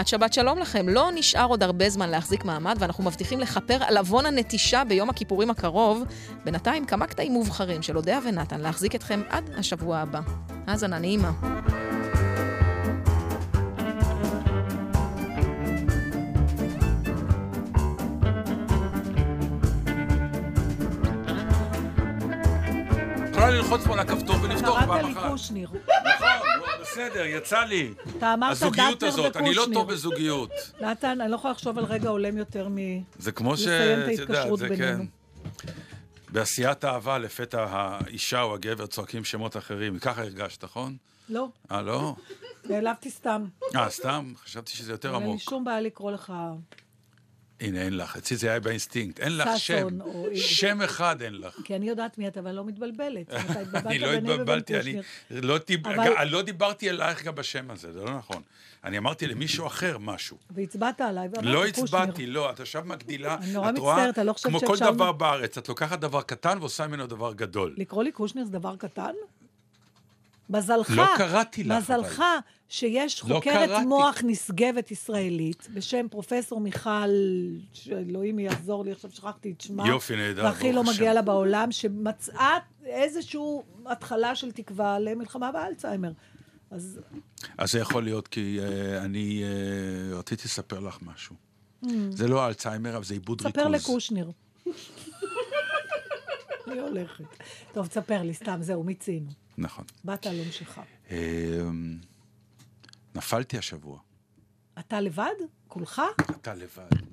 כמעט שבת שלום לכם. לא נשאר עוד הרבה זמן להחזיק מעמד, ואנחנו מבטיחים לכפר על עוון הנטישה ביום הכיפורים הקרוב. בינתיים כמה קטעים מובחרים של אודיה ונתן להחזיק אתכם עד השבוע הבא. האזנה נעימה. יכולה ללחוץ פה על הכפתור ולפתוח פעם אחת. קראת לי קושניר. בסדר, יצא לי. אתה אמרת הזוגיות דטנר הזאת, אני לא וקושניר. טוב בזוגיות. נתן, אני לא יכולה לחשוב על רגע הולם יותר מ... זה כמו ש... לסיים את ההתקשרות בינינו. כן. בעשיית אהבה לפתע האישה או הגבר צועקים שמות אחרים. ככה הרגשת, נכון? לא, אה, לא? נעלבתי סתם. אה, סתם? חשבתי שזה יותר אין לי עמוק. שום בעיה לקרוא לך... הנה, אין לך. אצלי זה היה באינסטינקט. אין לך שם. או- שם אחד אין לך. כי אני יודעת מי אתה, אבל לא מתבלבלת. אני לא התבלבלתי, אני. לא דיב- אבל- אני לא דיברתי אלייך גם בשם הזה, זה לא נכון. אני אמרתי למישהו אחר משהו. והצבעת עליי, לא. הצבעתי, לא, את עכשיו מגדילה. את רואה, לא כמו כל דבר בארץ, את לוקחת דבר קטן ועושה ממנו דבר גדול. לקרוא לי קושניר זה דבר קטן? מזלך, לא קראתי לך, מזלך שיש לא חוקרת קראתי. מוח נשגבת ישראלית בשם פרופסור מיכל, שאלוהים יעזור לי, עכשיו שכחתי את שמה. יופי, נהדר, והכי לא מגיע. לה בעולם, שמצאה איזושהי התחלה של תקווה למלחמה באלצהיימר. אז אז זה יכול להיות כי אה, אני אה, רציתי לספר לך משהו. זה לא אלצהיימר, אבל זה עיבוד ריכוז. Mm. ספר לקושניר. אני הולכת. טוב, תספר לי, סתם, זהו, מיצינו. נכון. באת על עונשך. אה, נפלתי השבוע. אתה לבד? כולך? אתה לבד.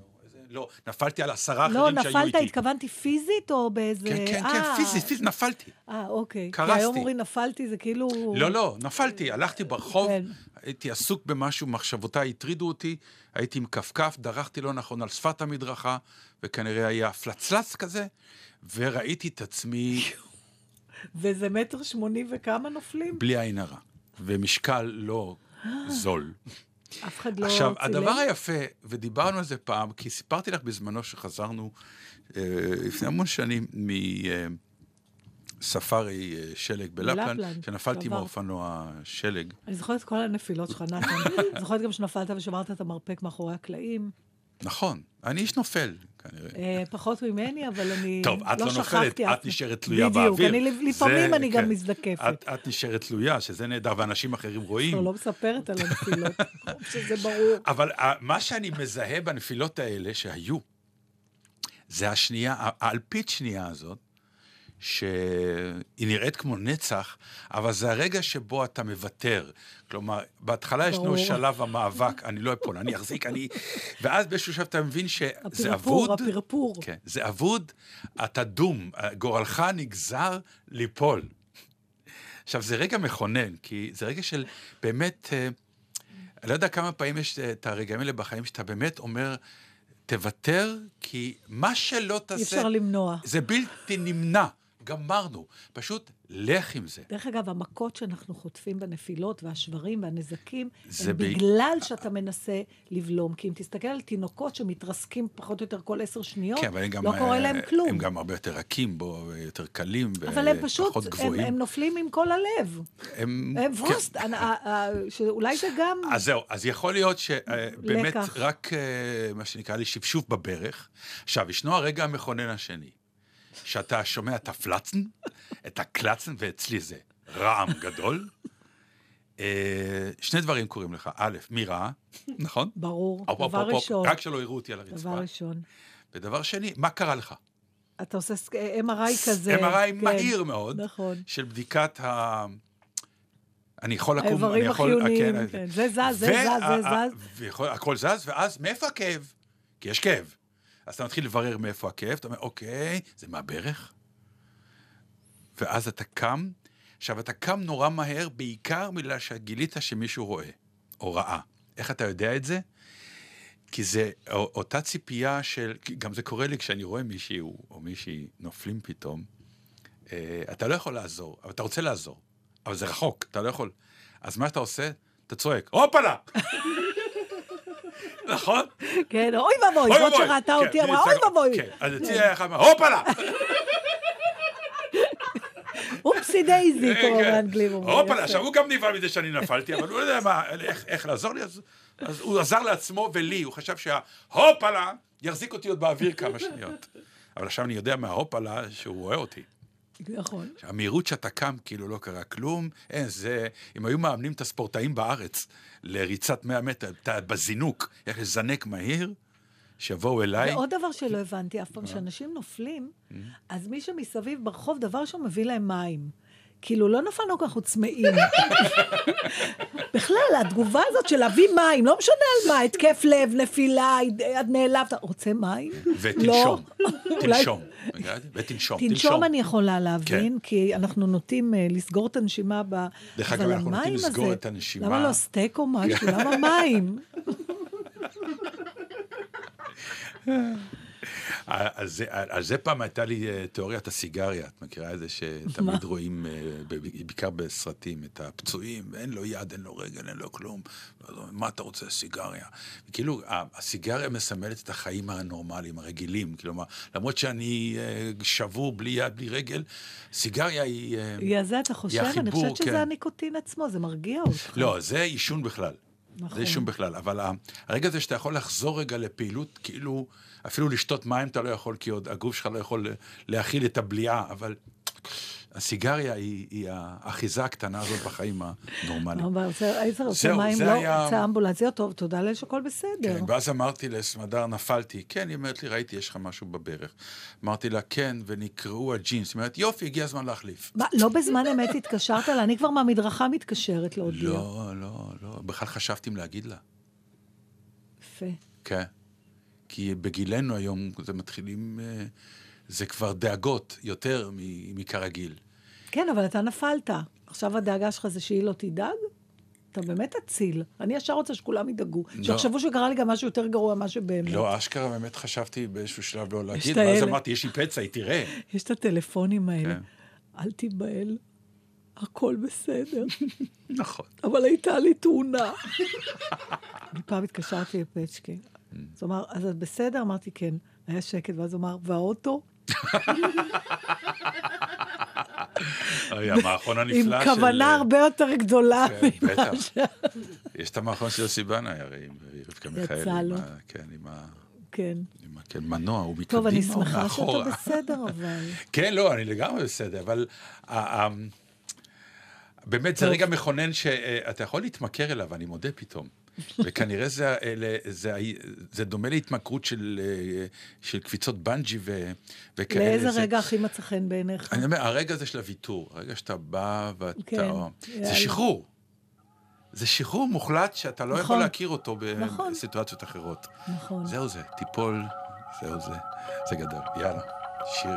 לא, לא, נפלתי על עשרה לא, אחרים שהיו נפלת, איתי. התכוונתי פיזית או באיזה... כן, כן, כן, אה, פיזית, פיזית, נפלתי. אה, אוקיי. קרסתי. כי היום אומרים נפלתי, זה כאילו... לא, לא, נפלתי, הלכתי ברחוב, כן. הייתי עסוק במשהו, מחשבותיי הטרידו אותי, הייתי עם כפכף, דרכתי לא נכון על שפת המדרכה, וכנראה היה פלצלץ כזה, וראיתי את עצמי וזה מטר שמונים וכמה נופלים? בלי עין הרע, ומשקל לא זול. אף אחד לא עכשיו, צילם? הדבר היפה, ודיברנו על זה פעם, כי סיפרתי לך בזמנו שחזרנו אה, לפני המון שנים מספארי אה, שלג בלפלנד, בלפלנד, שנפלתי. מאופנוע שלג. אני זוכרת את כל הנפילות שלך, נתן. זוכרת גם שנפלת ושמרת את המרפק מאחורי הקלעים. נכון, אני איש נופל, כנראה. אה, פחות ממני, אבל אני טוב, את לא שכחתי נופלת, את נשארת תלויה בדיוק, באוויר. אני לפעמים אני גם כן. מזדקפת. את- את נשארת תלויה, שזה נהדר, ואנשים אחרים רואים. לא, לא מספרת על הנפילות, שזה ברור. אבל אה, מה שאני מזהה בנפילות האלה שהיו, זה השנייה, האלפית שנייה הזאת, שהיא נראית כמו נצח, אבל זה הרגע שבו אתה מוותר. כלומר, בהתחלה ישנו. שלב המאבק, אני לא אפול, אני אחזיק, אני... ואז באיזשהו שלב אתה מבין שזה הפרפור, אבוד. הפרפור. כן, זה אבוד, אתה דום, גורלך נגזר ליפול. עכשיו, זה רגע מכונן, כי זה רגע של באמת, אה, אני לא יודע כמה פעמים יש אה, את הרגעים האלה בחיים שאתה באמת אומר, תוותר, כי מה שלא תעשה... אי אפשר למנוע. זה בלתי נמנע, גמרנו. פשוט לך עם זה. דרך אגב, המכות שאנחנו חוטפים בנפילות והשברים והנזקים, זה הם ב- בגלל שאתה מנסה לבלום. כי אם תסתכל על תינוקות שמתרסקים פחות או יותר כל עשר שניות, כן, הם גם... לא קורה אה, להם כלום. הם גם הרבה יותר רכים בו, יותר קלים, אבל הם פשוט, ופחות הם, גבוהים. הם נופלים עם כל הלב. הם... הם כן. ווסט, אני- אה, אה, שאולי זה גם... אז זהו, אז יכול להיות שבאמת. רק מה שנקרא לי שפשוף בברך. עכשיו, ישנו הרגע המכונן השני, שאתה שומע את הפלצן, את הקלצן, ואצלי זה רעם גדול. אה, שני דברים קורים לך. א', מי רע, נכון? ברור, דבר הופ, הופ, ראשון, רק שלא יראו אותי על הרצפה. דבר ראשון. ודבר שני, מה קרה לך? אתה עושה MRI כזה. MRI כן. מהיר מאוד, נכון. של בדיקת ה... אני יכול לקום, אני האיברים יכול... החיוניים, כן, כן. זה זז, זה זז, זה זז. הכל זז, ואז מאיפה הכאב? כי יש כאב. אז אתה מתחיל לברר מאיפה הכאב, אתה אומר, אוקיי, זה מהברך? ואז אתה קם. עכשיו, אתה קם נורא מהר, בעיקר בגלל שגילית שמישהו רואה, או ראה. איך אתה יודע את זה? כי זה אותה ציפייה של, גם זה קורה לי כשאני רואה מישהי או מישהי נופלים פתאום, אה, אתה לא יכול לעזור, אבל אתה רוצה לעזור, אבל זה רחוק, אתה לא יכול. אז מה שאתה עושה? אתה צועק, הופלה! נכון? כן, אוי ואבוי, זאת שראתה כן, אותי אמרה, אוי ואבוי. כן, אז אצלי היה אחד, הופלה! אופסי דייזי, כן, כמו כן. באנגלים אומרים. הופלה. עכשיו הוא גם נבהל מזה שאני נפלתי, אבל הוא לא יודע מה, איך- לעזור לי, אז הוא עזר לעצמו ולי, הוא חשב שההופלה יחזיק אותי עוד באוויר כמה שניות. אבל עכשיו אני יודע מההופלה שהוא רואה אותי. נכון. המהירות שאתה קם, כאילו לא קרה כלום, אין, זה, אם היו מאמנים את הספורטאים בארץ לריצת 100 מטר, אתה בזינוק, איך לזנק מהיר, שיבואו אליי. ועוד דבר שלא הבנתי אף פעם, כשאנשים נופלים, אז מי שמסביב ברחוב, דבר ראשון מביא להם מים. כאילו, לא נפלנו ככה צמאים. בכלל, התגובה הזאת של להביא מים, לא משנה על מה, התקף לב, נפילה, עד נעלבת, רוצה מים? ותנשום, לא. תנשום, ותנשום, תנשום אני יכולה להבין, כן. כי אנחנו נוטים אה, לסגור את הנשימה ב... דרך אגב, אנחנו נוטים לסגור את הנשימה. למה לא סטייק או משהו? למה מים? זה, על זה פעם הייתה לי אה, תיאוריית הסיגריה, את מכירה את זה שתמיד רואים, אה, בעיקר בסרטים, את הפצועים, אין לו יד, אין לו רגל, אין לו כלום. מה אתה רוצה, סיגריה? כאילו, הסיגריה מסמלת את החיים הנורמליים, הרגילים. כלומר, למרות שאני אה, שבור בלי יד, בלי רגל, סיגריה היא... היא הזה, אתה חושב? אני חושבת שזה כן. הניקוטין עצמו, זה מרגיע אותך. לא, זה עישון בכלל. נכון. זה עישון בכלל, אבל הרגע הזה שאתה יכול לחזור רגע לפעילות, כאילו, אפילו לשתות מים אתה לא יכול, כי עוד הגוף שלך לא יכול להכיל את הבליעה, אבל הסיגריה היא, היא האחיזה הקטנה הזאת בחיים הנורמליים. אבל זה- רוצה זהו, מים? זה לא, היה- רוצה אמבולנסיה, טוב, תודה לאל שהכל בסדר. כן, ואז אמרתי לסמדר, נפלתי. כן, היא אומרת לי, ראיתי, יש לך משהו בברך. אמרתי לה, כן, ונקרעו הג'ינס. היא אומרת, יופי, הגיע הזמן להחליף. מה, לא בזמן אמת התקשרת לה? אני כבר מהמדרכה מתקשרת להודיע. לא, לא, לא, בכלל חשבתי אם להגיד לה. יפה. כן. כי בגילנו היום זה מתחילים, אה, זה כבר דאגות יותר מכרגיל. כן, אבל אתה נפלת. עכשיו הדאגה שלך זה שהיא לא תדאג? אתה באמת אציל. אני ישר רוצה שכולם ידאגו. לא. שיחשבו שקרה לי גם משהו יותר גרוע ממה שבאמת. לא, אשכרה באמת חשבתי באיזשהו שלב לא להגיד, ואז. אמרתי, יש לי פצע, היא תראה. יש את הטלפונים האלה. כן. אל תיבהל, הכל בסדר. נכון. אבל הייתה לי תאונה. אני פעם התקשרתי לפצ'קי. אז הוא אמר, אז את בסדר? אמרתי, כן. היה שקט, ואז הוא אמר, והאוטו? אוי, המערכון עם הנפלא של... כוונה הרבה יותר גדולה. כן, ממה. ש- יש את המערכון של יוסי בנאי, הרי, עם רבקה מיכאלי. יצא עם לו. כן, עם ה... כן. עם ה... כן, מנוע, הוא מקדימה טוב, אני שמחה. שאתה בסדר, אבל... כן, לא, אני לגמרי בסדר, אבל באמת, זה. רגע מכונן שאתה יכול להתמכר אליו, אני מודה פתאום. וכנראה זה, זה, ה- זה דומה להתמכרות של, אה, של קפיצות בנג'י ו, וכאלה. לאיזה זה- רגע הכי מצא חן בעיניך? אני אומר, הרגע הזה של הוויתור, הרגע שאתה בא ואתה... כן, זה. שחרור. זה שחרור מוחלט שאתה לא יכול נכון. להכיר אותו נכון. בסיטואציות אחרות. נכון. זהו זה, תיפול, זהו זה. זה גדול. יאללה, שיר.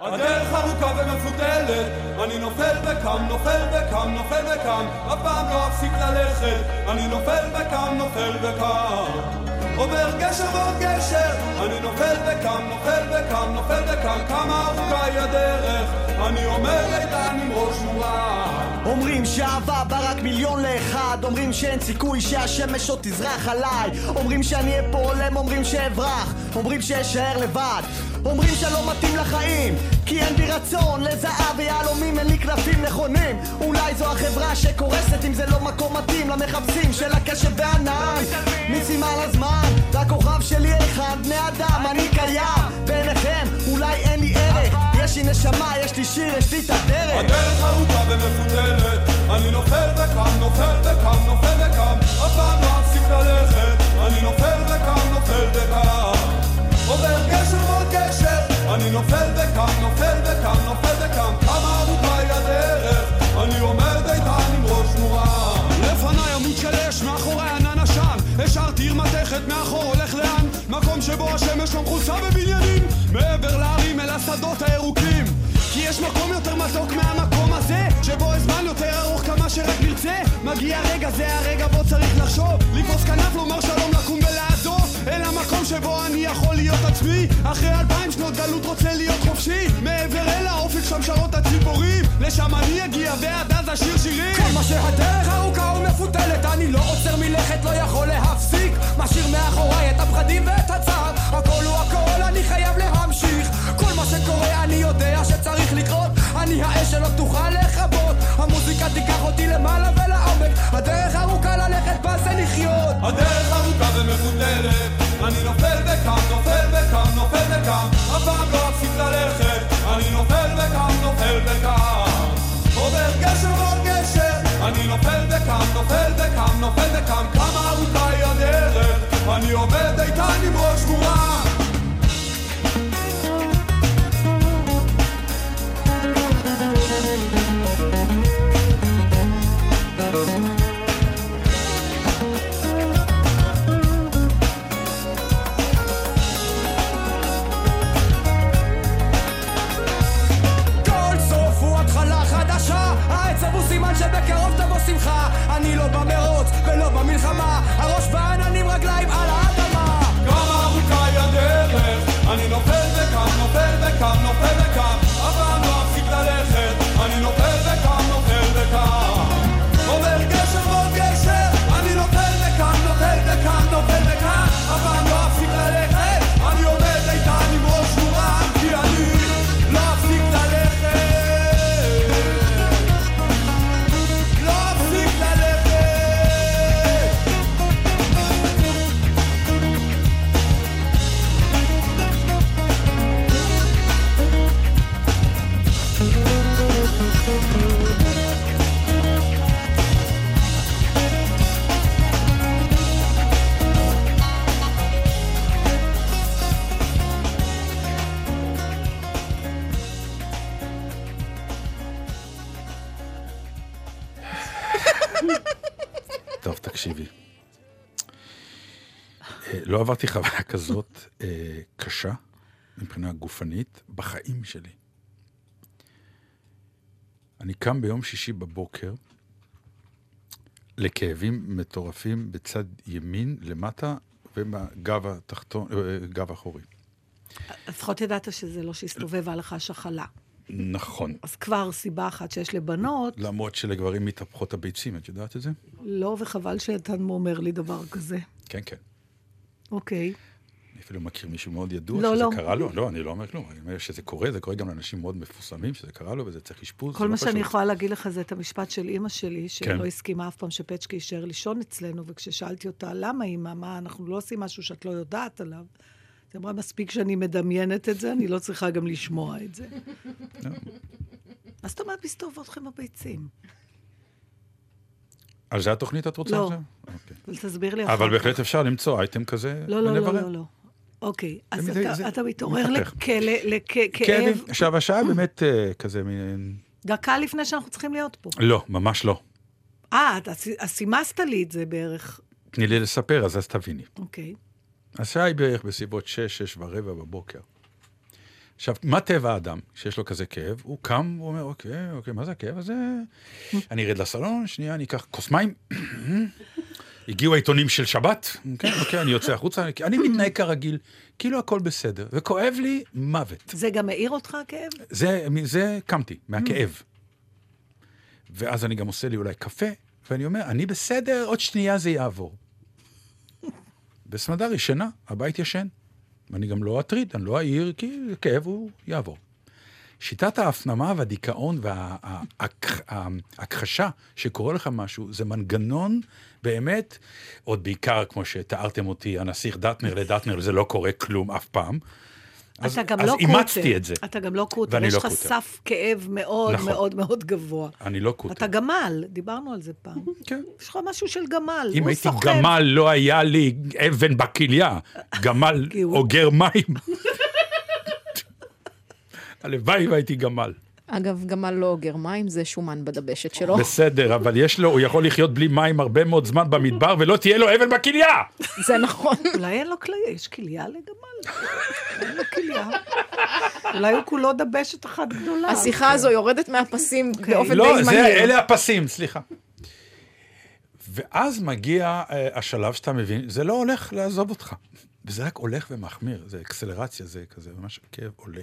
הדרך ארוכה ומפותלת, אני נופל וקם, נופל וקם, נופל וקם, אף פעם לא אפסיק ללכת, אני נופל וקם, נופל וקם. עובר גשר ועוד גשר, אני נופל וקם, נופל וקם, נופל וקם, כמה ארוכה היא הדרך, אני עומד איתן עם ראש מורם. אומרים שאהבה בא רק מיליון לאחד. אומרים שאין סיכוי שהשמש עוד תזרח עליי. אומרים שאני אהיה פה הולם, אומרים שאברח. אומרים שאשאר לבד אומרים שאני לא מתאים לחיים כי אין בי רצון לזהב ויהלומים אין לי כנפים נכונים. אולי זו החברה שקורסת אם זה לא מקום מתאים למחפשים של הקשב והנען ניסים על הזמן והכוכב שלי אחד בני אדם אני קיים. בעיניכם אולי אין לי ערך. יש לי נשמה, יש לי שיר, יש לי את הדרך. הדרך ארוכה ומפותלת, אני נופל וקם, נופל וקם, נופל וקם, אף פעם לא אפסיק ללכת, אני נופל אני נופל וקם, נופל וקם, נופל וקם, כמה ארוכה היא הדרך, אני עומד איתן עם ראש מורם. לפניי עמוד של אש, מאחורי ענן עשן, השארתי עיר מתכת מאחור הולך לאן, מקום שבו השמש לא מכוסה בבניינים, מעבר להרים אל השדות הירוקים. כי יש מקום יותר מתוק מהמקום הזה שבו הזמן יותר ארוך כמה שרק נרצה. מגיע רגע זה הרגע בו צריך לחשוב. לפרוס כנף, לומר שלום, לקום אל המקום שבו אני יכול להיות עצמי. אחרי אלפיים שנות גלות רוצה להיות חופשי. מעבר אל האופק שם שרות הציפורים. לשם אני אגיע ועד אז אשיר שירים. כל מה שהדרך ארוכה ומפותלת אני לא עוצר מלכת, לא יכול להפסיק. משאיר מאחוריי את הפחדים ואת הצער. הכל הוא הכל, אני חייב להמשיך. כל מה שקורה אני יודע שצריך לקרות. אני האש שלא תוכל לכבות. המוזיקה תיקח אותי למעלה ולעומק. הדרך ארוכה ללכת בה זה לחיות. הדרך ארוכה ומפותלת אני נופל וקם, נופל וקם, נופל וקם אף פעם לא אפסיק ללכת. אני נופל וקם, נופל וקם עובר גשר ועוד גשר. אני נופל וקם, נופל וקם, נופל וקם כמה ארוכה היא הדרך? אני עומד איתן עם ראש מורם עברתי חוויה כזאת אה, קשה מבחינה גופנית בחיים שלי. אני קם ביום שישי בבוקר לכאבים מטורפים בצד ימין למטה ובגב התחתון, אה, גב אחורי. לפחות ידעת שזה לא שהסתובבה לך שחלה. נכון. אז כבר סיבה אחת שיש לבנות, למרות שלגברים מתהפכות הביצים, את יודעת את זה? לא, וחבל שאתה אומר לי דבר כזה. כן, כן. אוקיי. אני אפילו מכיר מישהו מאוד ידוע לא, שזה לא. קרה לו. לא, אני לא אומר כלום. אני אומר שזה קורה, זה קורה גם לאנשים מאוד מפורסמים, שזה קרה לו וזה צריך אשפוז. כל לא מה פשוט. שאני יכולה להגיד לך זה את המשפט של אימא שלי, שלא כן. הסכימה אף פעם שפצ'קי יישאר לישון אצלנו, וכששאלתי אותה, למה אימא, מה, אנחנו לא עושים משהו שאת לא יודעת עליו? היא אמרה, מספיק שאני מדמיינת את זה, אני לא צריכה גם לשמוע את זה. לא. מה זאת אומרת מסתובבות לכם הביצים? על זה התוכנית את רוצה לא. אוקיי. תסביר לי אחר אבל כך. בהחלט אפשר למצוא אייטם כזה לא, לא, לא. לא, לא. אוקיי, אז זה- אתה- זה- אתה מתעורר. לכאב. עכשיו, השעה באמת אה, כזה מין... דקה לפני שאנחנו צריכים להיות פה. לא, ממש לא. אה, אז סימסת לי את זה בערך. תני לי לספר, אז אז תביני. אוקיי. השעה היא בערך בסביבות שש, שש ורבע בבוקר. עכשיו, מה טבע האדם שיש לו כזה כאב? הוא קם, הוא אומר, אוקיי, אוקיי, מה זה הכאב הזה? אני ארד לסלון, שנייה, אני אקח כוס מים. הגיעו העיתונים של שבת, כן, אוקיי, אני יוצא החוצה, אני מתנהג כרגיל, כאילו הכל בסדר, וכואב לי מוות. זה גם מעיר אותך הכאב? זה, מזה קמתי, מהכאב. ואז אני גם עושה לי אולי קפה, ואני אומר, אני בסדר, עוד שנייה זה יעבור. בסמדר ישנה, הבית ישן. ואני גם לא אטריד, אני לא אעיר, כי כאב הוא יעבור. שיטת ההפנמה והדיכאון וההכחשה שקורה לך משהו, זה מנגנון באמת, עוד בעיקר, כמו שתיארתם אותי, הנסיך דטנר לדטנר, זה לא קורה כלום אף פעם. אז, אתה גם אז לא קוטר. אימצתי את זה. אתה גם לא קוטר, ואני יש לא לך קוטר. סף כאב מאוד נכון. מאוד מאוד גבוה. אני לא קוטר. אתה גמל, דיברנו על זה פעם. כן. יש לך משהו של גמל. אם הייתי סוחב. גמל, לא היה לי אבן בכליה. גמל אוגר מים. הלוואי והייתי גמל. אגב, גמל לא אוגר מים, זה שומן בדבשת שלו. בסדר, אבל יש לו, הוא יכול לחיות בלי מים הרבה מאוד זמן במדבר, ולא תהיה לו אבן בכליה! זה נכון. אולי אין לו כליה, יש כליה לגמל? אין לו כליה. אולי הוא כולו דבשת אחת גדולה. השיחה הזו יורדת מהפסים באופן די לא, מהיר. זה, אלה הפסים, סליחה. ואז מגיע אה, השלב שאתה מבין, זה לא הולך לעזוב אותך. וזה רק הולך ומחמיר, זה אקסלרציה, זה כזה, ממש הכאב עולה.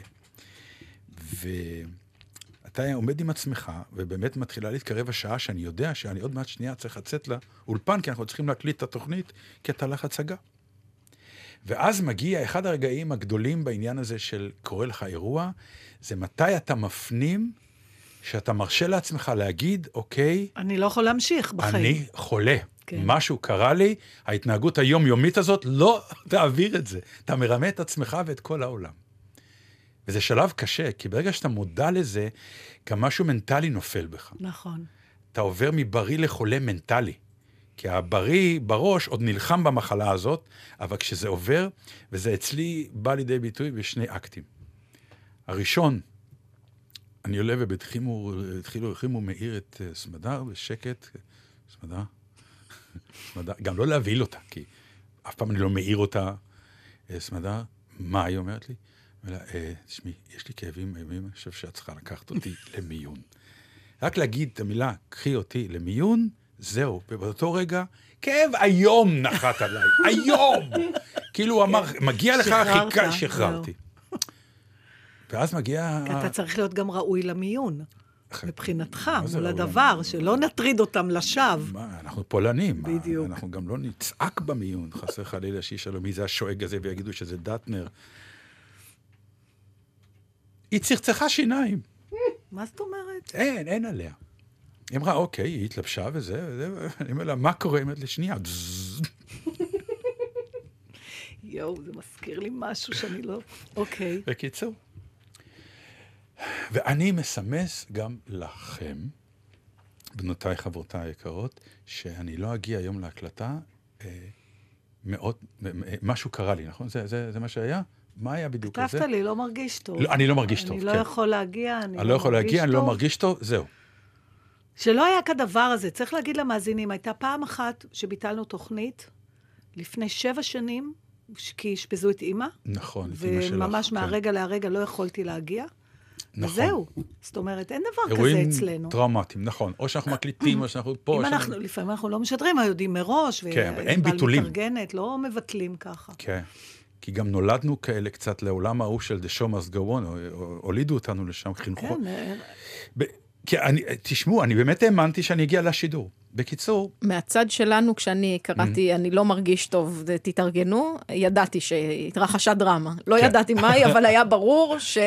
ואתה עומד עם עצמך, ובאמת מתחילה להתקרב השעה שאני יודע שאני עוד מעט שנייה צריך לצאת לאולפן, כי אנחנו צריכים להקליט את התוכנית, כי אתה לך הצגה. ואז מגיע אחד הרגעים הגדולים בעניין הזה של קורה לך אירוע, זה מתי אתה מפנים שאתה מרשה לעצמך להגיד, אוקיי, אני לא יכול להמשיך בחיים. אני חולה. כן. משהו קרה לי, ההתנהגות היומיומית הזאת, לא תעביר את זה. אתה מרמה את עצמך ואת כל העולם. וזה שלב קשה, כי ברגע שאתה מודע לזה, גם משהו מנטלי נופל בך. נכון. אתה עובר מבריא לחולה מנטלי. כי הבריא בראש עוד נלחם במחלה הזאת, אבל כשזה עובר, וזה אצלי בא לידי ביטוי בשני אקטים. הראשון, אני עולה ובתחימו, התחילו, החרימו מאיר את אה, סמדר בשקט, סמדר, סמדר, גם לא להבהיל אותה, כי אף פעם אני לא מעיר אותה. "אה, סמדר, מה היא אומרת לי? אומר לה, "אה, תשמעי, יש לי כאבים איומים, אני חושב שאת צריכה לקחת אותי למיון. רק להגיד את המילה, קחי אותי למיון, זהו. ובאותו רגע, כאב איום נחת עליי, איום! כאילו הוא אמר, מגיע לך שחררת, חיכה, שחררתי. ואז מגיע... אתה צריך להיות גם ראוי למיון, מבחינתך, מול הדבר? שלא נטריד אותם לשווא. מה, אנחנו פולנים. בדיוק. אנחנו גם לא נצעק במיון, חס וחלילה שישאלו מי זה השואג הזה ויגידו שזה דטנר. היא צחצחה שיניים. מה זאת אומרת? אין, אין עליה. היא אמרה, אוקיי, היא התלבשה וזה, וזה, אני אומר לה, מה קורה? היא אומרת לי, שנייה. יואו, זה מזכיר לי משהו שאני לא... אוקיי. בקיצור. ואני מסמס גם לכם, בנותיי, חברותיי היקרות, שאני לא אגיע היום להקלטה, אה, מאוד, אה, משהו קרה לי, נכון? זה, זה, זה מה שהיה? מה היה בדיוק כתבת לזה? לי, לא מרגיש טוב. לא, אני לא מרגיש טוב, אני לא כן. יכול להגיע, אני אני לא יכול מרגיש להגיע, אני לא טוב. מרגיש טוב, זהו. שלא היה כדבר הזה. צריך להגיד למאזינים, הייתה פעם אחת שביטלנו תוכנית, לפני שבע שנים, כי אשפזו את אימא, נכון, את אמא שלך. וממש כן. מהרגע להרגע לא יכולתי להגיע. נכון. וזהו. זאת אומרת, אין דבר כזה אירועים אצלנו. טראומטיים, נכון. או שאנחנו מקליטים, או שאנחנו פה. אם שאנחנו- אנחנו, לפעמים אנחנו לא משדרים, יודעים מראש, כן, אבל אין ביטולים. מתארגנת, לא מבטלים ככה. כן. כי גם נולדנו כאלה קצת לעולם ההוא של The Show Must Go On, או- הולידו אותנו לשם, חינכו. כן, ב- כי אני, תשמעו, אני באמת האמנתי שאני אגיע לשידור. בקיצור, מהצד שלנו, כשאני קראתי, Mm-hmm. אני לא מרגיש טוב, תתארגנו, ידעתי שהתרחשה דרמה. לא כן. ידעתי מהי, אבל היה ברור ש...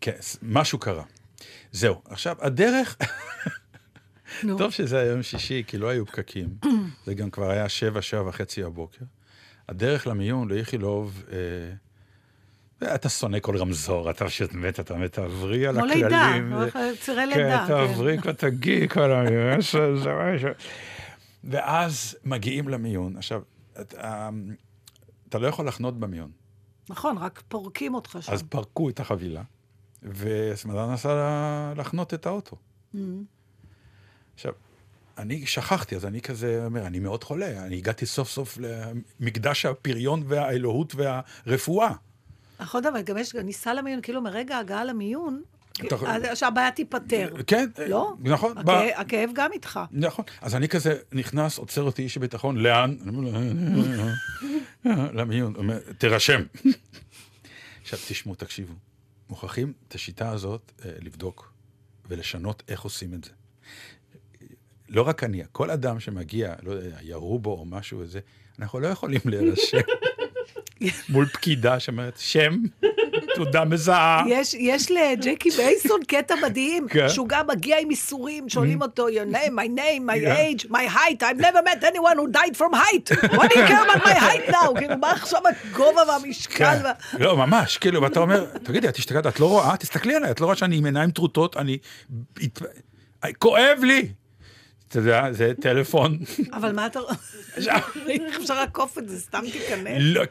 כן, משהו קרה. זהו, עכשיו, הדרך. טוב שזה היה יום שישי, כי לא היו פקקים. זה גם כבר היה שבע, שבע וחצי הבוקר. הדרך למיון, לאיכילוב, אה, אתה שונא כל רמזור, אתה פשוט מת, אתה מת, תעברי על כמו הכללים. לידה, זה- צירי כן, לידה. תעברי כבר, תגיעי כל המיון. ואז מגיעים למיון. עכשיו, אתה, אתה לא יכול לחנות במיון. נכון, רק פורקים אותך שם. אז פרקו את החבילה, וסמדר נסע לחנות את האוטו. Mm. עכשיו, אני שכחתי, אז אני כזה אומר, אני מאוד חולה, אני הגעתי סוף סוף למקדש הפריון והאלוהות והרפואה. נכון, אבל גם יש, ניסה למיון, כאילו מרגע ההגעה למיון, שהבעיה תיפתר. כן, לא? נכון. הכאב גם איתך. נכון. אז אני כזה נכנס, עוצר אותי איש הביטחון, לאן? אני אומר לו, למיון. תירשם. עכשיו, תשמעו, תקשיבו. מוכרחים את השיטה הזאת אה, לבדוק ולשנות איך עושים את זה. לא רק אני, כל אדם שמגיע, לא יודע, ירו בו או משהו וזה, אנחנו לא יכולים להירשם מול פקידה שאומרת, שם, תעודה מזהה. יש, יש לג'קי בייסון קטע מדהים, כן. שהוא גם מגיע עם איסורים, שואלים אותו, your name, my name, my age, my height, I've never met anyone who died from height. What do you care about my height now? כאילו, מה עכשיו הגובה והמשקל? כן, לא, ממש, כאילו, ואתה אומר, תגידי, את השתגעת, את לא רואה? תסתכלי עליי, את לא רואה שאני עם עיניים טרוטות, אני... כואב לי! אתה יודע, זה טלפון. אבל מה אתה... איך אפשר לעקוף את זה? סתם תיכנס. לא,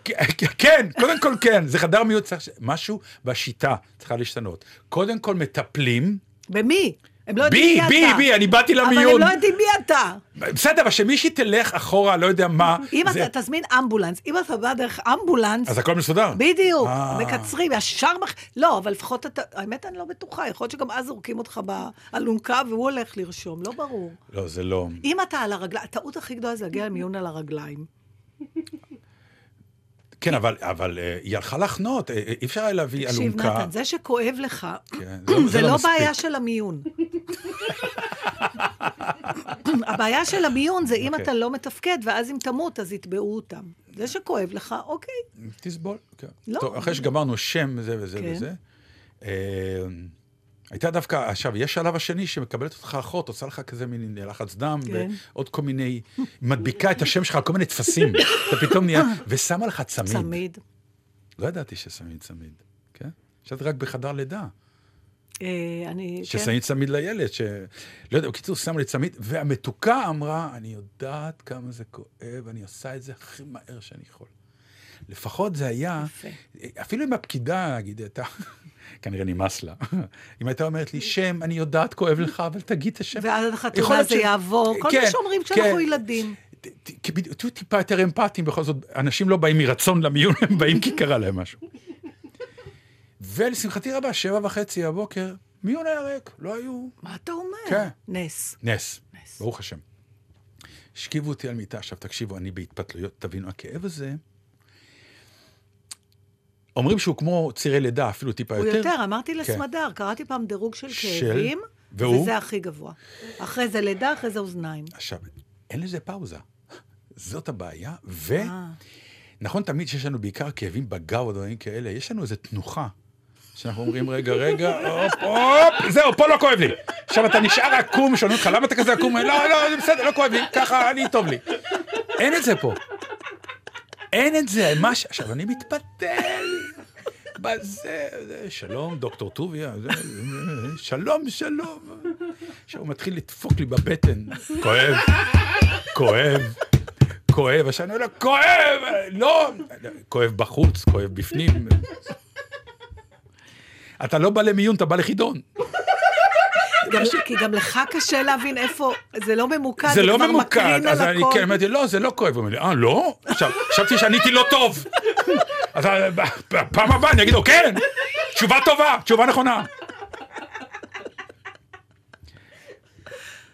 כן, קודם כל כן, זה חדר ש- משהו בשיטה צריכה להשתנות. קודם כל מטפלים, במי? הם לא יודעים בי, מי בי, אתה. בי, אני באתי אבל הם למיון. לא יודעים מי אתה. בסדר, אבל שמישהי תלך אחורה, לא יודע מה. אם זה- אתה תזמין אמבולנס, אם אתה בא דרך אמבולנס, אז הכל מסודר. בדיוק, אה. מקצרים, ישר מח... לא, אבל לפחות אתה... האמת, אני לא בטוחה, יכול להיות שגם אז זורקים אותך באלונקה והוא הולך לרשום, לא ברור. לא, זה לא... אם אתה על הרגליים, הטעות הכי גדולה זה להגיע למיון על הרגליים. כן, אבל, אבל אה, היא הלכה לחנות, אה, אי אפשר היה להביא תקשיב, אלונקה. נתן, זה שכואב לך, כן, זה לא- זה זה לא לא. בעיה של המיון. הבעיה של המיון זה אם אוקיי. אתה לא מתפקד, ואז אם תמות, אז יתבעו אותם. זה שכואב לך, אוקיי. תסבול, כן. לא. טוב, אחרי שגמרנו שם וזה וזה כן. וזה. אה, הייתה דווקא, עכשיו, יש שלב השני שמקבלת אותך אחות, עושה לך כזה מין לחץ דם, כן. ועוד כל מיני, מדביקה את השם שלך על כל מיני טפסים. אתה פתאום נהיה, ושמה לך צמיד. צמיד. לא ידעתי ששמים צמיד, כן? חשבתי רק בחדר לידה. אה, אני... כן. ששמים צמיד לילד, ש... לא יודע, בקיצור, שמו לי צמיד, והמתוקה אמרה, אני יודעת כמה זה כואב, אני עושה את זה הכי מהר שאני יכול. לפחות זה היה, יפה. אפילו אם הפקידה, נגיד, הייתה, כנראה נמאס לה, אם הייתה אומרת לי, שם, אני יודעת, כואב לך, אבל תגיד את השם. ואז החתונה זה ש- יעבור, כל כן, מה שאומרים כשאנחנו כן. ילדים. תהיו טיפה יותר אמפתיים, בכל זאת, אנשים לא באים מרצון למיון, הם באים כי קרה להם משהו. ולשמחתי רבה, שבע וחצי הבוקר, מיון היה ריק, לא היו מה אתה אומר? כן. נס. נס, נס. ברוך השם. השכיבו אותי על מיטה, עכשיו תקשיבו, אני בהתפתלויות, תבינו, הכאב הזה, אומרים שהוא כמו צירי לידה, אפילו טיפה הוא יותר. יותר, אמרתי כן. לסמדר, קראתי פעם דירוג של של? כאבים, והוא? וזה הכי גבוה. אחרי זה לידה, אחרי זה אוזניים. עכשיו, אין לזה פאוזה. זאת הבעיה, ו... אה. נכון, תמיד שיש לנו בעיקר כאבים בגב או דברים כאלה, יש לנו איזו תנוחה. שאנחנו אומרים, רגע, רגע, הופ, הופ, זהו, פה לא כואב לי. עכשיו אתה נשאר עקום, שואלים אותך, למה אתה כזה עקום? לא, לא, זה בסדר, לא כואב לי, ככה, אני, טוב לי. אין את זה פה. אין את זה, מה ש... עכשיו, אני מתפתל. בזה, זה, שלום, דוקטור טוביה, זה, שלום, שלום. עכשיו הוא מתחיל לדפוק לי בבטן, כואב, כואב, כואב, עכשיו אני אומר לו, כואב, לא, כואב בחוץ, כואב בפנים. אתה לא בא למיון, אתה בא לחידון. גם- כי גם לך קשה להבין איפה, זה לא ממוקד, זה לא ממוקד, אז אני. כן, אמרתי, לא, זה לא כואב. הוא אומר לי, אה, לא? עכשיו, חשבתי שעניתי לא טוב. אז אה, בפעם הבאה אני אגיד לו, כן, תשובה טובה, תשובה נכונה.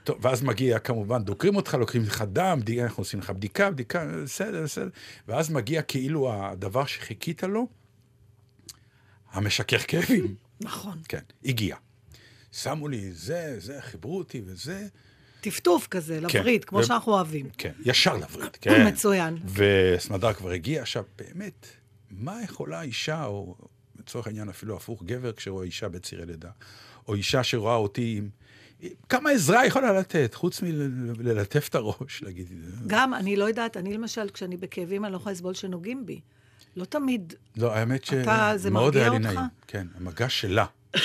טוב, ואז מגיע, כמובן, דוקרים אותך, לוקחים לך דם, אנחנו עושים לך בדיקה, בדיקה, בסדר, בסדר. ואז מגיע כאילו הדבר שחיכית לו, המשכך כאבים. נכון. כן, הגיע. שמו לי זה, זה, חיברו אותי וזה. טפטוף כזה, כן. לווריד, כמו ו- שאנחנו אוהבים. כן, ישר לווריד, כן. מצוין. וסמדר כבר הגיע. עכשיו, באמת, מה יכולה אישה, או לצורך העניין אפילו הפוך, גבר כשרואה אישה בצירי לידה, או אישה שרואה אותי עם... כמה עזרה היא יכולה לתת, חוץ מללטף את הראש, להגיד... גם, אני לא יודעת, אני למשל, כשאני בכאבים, אני לא יכולה לסבול שנוגעים בי. לא תמיד. לא, האמת שמאוד היה לי? נעים. כן, המגע שלה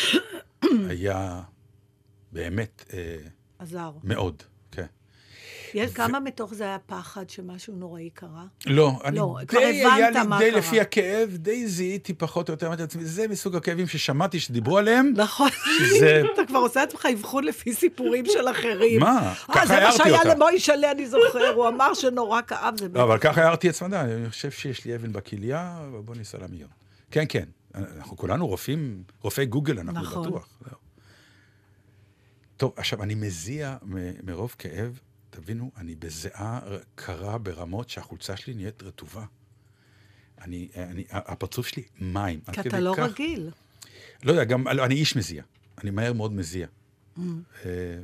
היה באמת אה, עזר. מאוד, כמה מתוך זה היה פחד שמשהו נוראי קרה? לא, אני לא, די, היה הבנת לי, מה די קרה. לפי הכאב, די זיהיתי פחות או יותר, אמרתי לעצמי, זה מסוג הכאבים ששמעתי שדיברו עליהם, נכון. שזה- אתה כבר עושה עצמך אבחון לפי סיפורים של אחרים. מה? אה, ככה זה מה הערתי שהיה אותה. למוישלה, אני זוכר, הוא אמר שנורא כאב, זה לא, אבל ככה הערתי את סמדה, אני חושב שיש לי אבן בכליה, בוא ניסע למיון. כן, כן, אנחנו כולנו רופאים, רופאי גוגל, אנחנו נכון. בטוח. טוב, עכשיו, אני מזיע מרוב כאב, תבינו, אני בזיעה קרה ברמות שהחולצה שלי נהיית רטובה. אני, אני, הפרצוף שלי מים. כי אתה לא כך- רגיל. לא יודע, גם, לא, אני איש מזיע. אני מהר מאוד מזיע. Mm. אה,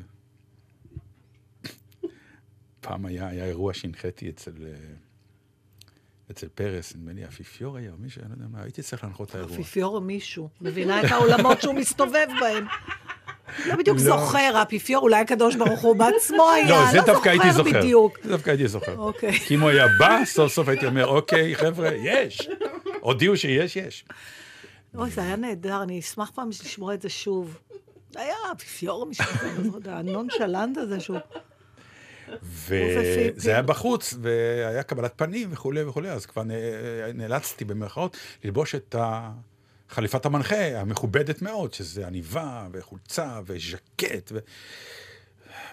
פעם היה, היה אירוע שהנחיתי אצל, אה, אצל פרס, נדמה לי אפיפיור היה, או מישהו, אני לא יודע מה, הייתי צריך להנחות את האירוע. האפיפיור או מישהו. מבינה את העולמות שהוא מסתובב בהם. לא בדיוק לא. זוכר, האפיפיור, אולי הקדוש ברוך הוא בעצמו היה, לא, זה דווקא הייתי זוכר. בדיוק. זה דווקא הייתי זוכר. אוקיי. כי אם הוא היה בא, סוף סוף הייתי אומר, אוקיי, חבר'ה, יש. הודיעו שיש, יש. אוי, זה היה נהדר, אני אשמח פעם לשמוע את זה שוב. היה האפיפיור לא יודע, הנונשלנט הזה שהוא... וזה היה בחוץ, והיה קבלת פנים וכולי וכולי, אז כבר נאלצתי במרכאות ללבוש את חליפת המנחה המכובדת מאוד, שזה עניבה וחולצה וז'קט ו...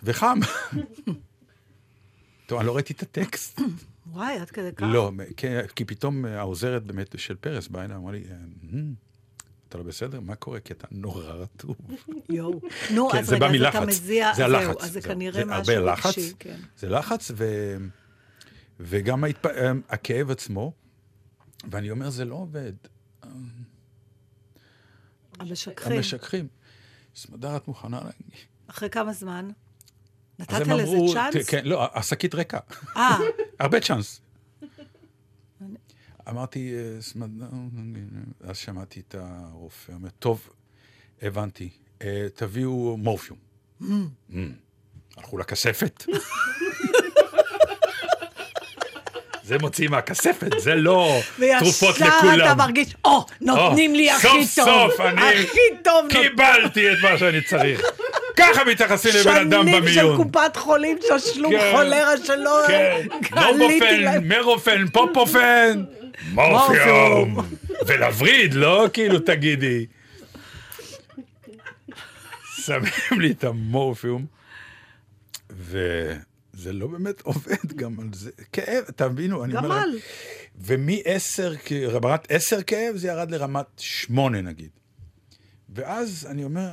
וחם. טוב, אני לא ראיתי את הטקסט. וואי, עד כדי כך. לא, כי, כי פתאום העוזרת באמת של פרס באה אליי, אמרה לי, "אמ, אתה לא בסדר? מה קורה? כי אתה נורא רטוב. יואו. נו, כן, אז רגע, אז. אתה מזיע, זה הלחץ. אז זה זה משהו הרבה לחץ. רגשי, כן. זה לחץ, ו... וגם ההתפ... הכאב עצמו, ואני אומר, זה לא עובד. המשככים. המשככים. סמדר, את מוכנה להגיד? אחרי כמה זמן? נתת לזה אמרו, צ'אנס? כן, לא, השקית ריקה. אה, הרבה צ'אנס. אמרתי, אה, סמדר, אז שמעתי את הרופא, אומר, טוב, הבנתי, אה, תביאו מורפיום. Mm. Mm. הלכו לכספת. זה מוציא מהכספת, זה לא תרופות וישר אתה לכולם. מרגיש, או, נותנים לי הכי סוף טוב. סוף אני טוב נותנים. קיבלתי את מה שאני צריך. ככה מתייחסים לבן אדם שנים של במיון. קופת חולים, תשלום כן, חולרה שלא כן, נובופן, להם. מרופן, פופופן, מורפיום. ולווריד, לא כאילו תגידי. שמים לי את המורפיום, וזה לא באמת עובד גם על זה. כאב, תבינו, אני אומר... גמל. להם, ומ-10, רמת 10 כאב, זה ירד לרמת 8 נגיד. ואז אני אומר,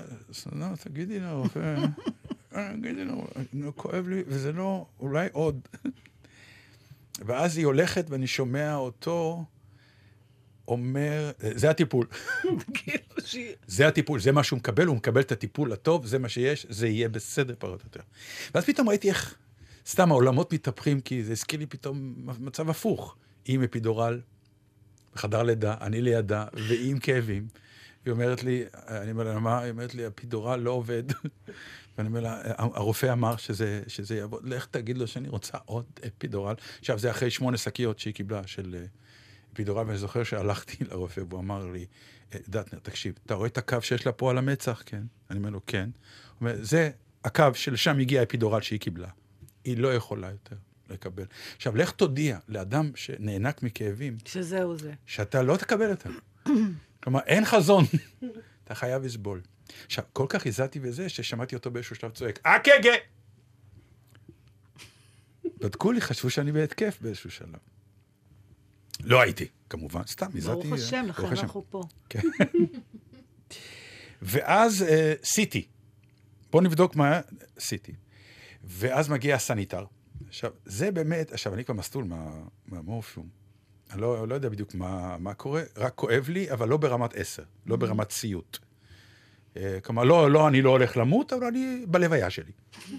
לא, תגידי לרופא, אה, תגידי לו, נו, כואב לי, וזה לא, אולי עוד. ואז היא הולכת ואני שומע אותו אומר, זה הטיפול. כאילו זה הטיפול, זה מה שהוא מקבל, הוא מקבל את הטיפול הטוב, זה מה שיש, זה יהיה בסדר פחות או יותר. ואז פתאום ראיתי איך, סתם העולמות מתהפכים, כי זה הזכיר לי פתאום מצב הפוך. היא עם אפידורל, בחדר לידה, אני לידה, והיא עם כאבים. היא אומרת לי, אני אומר לה, מה? היא אומרת לי, אפידורל לא עובד. ואני אומר לה, הרופא אמר שזה, שזה יעבוד, לך תגיד לו שאני רוצה עוד אפידורל. עכשיו, זה אחרי שמונה שקיות שהיא קיבלה של אה, אפידורל, ואני זוכר שהלכתי לרופא, והוא אמר לי, "אה, דטנר, תקשיב, אתה רואה את הקו שיש לה פה על המצח? כן. אני אומר לו, כן. הוא אומר, זה הקו שלשם הגיע האפידורל שהיא קיבלה. היא לא יכולה יותר לקבל. עכשיו, לך תודיע לאדם שנאנק מכאבים, שזהו זה. שאתה לא תקבל אותם. כלומר, אין חזון. אתה חייב לסבול. עכשיו, כל כך הזעתי בזה, ששמעתי אותו באיזשהו שלב צועק, אקגה! בדקו לי, חשבו שאני בהתקף באיזשהו שלב. לא הייתי, כמובן, סתם, הזעתי. ברוך השם, לכן. אנחנו פה. כן. ואז אה, סיטי. בואו נבדוק מה סיטי. ואז מגיע הסניטר. עכשיו, זה באמת, עכשיו, אני כבר מסטול מה, מהמורפיום. אני לא, לא יודע בדיוק מה, מה קורה, רק כואב לי, אבל לא ברמת עשר, לא ברמת סיוט. אה, כלומר, לא, לא, אני לא הולך למות, אבל אני בלוויה שלי.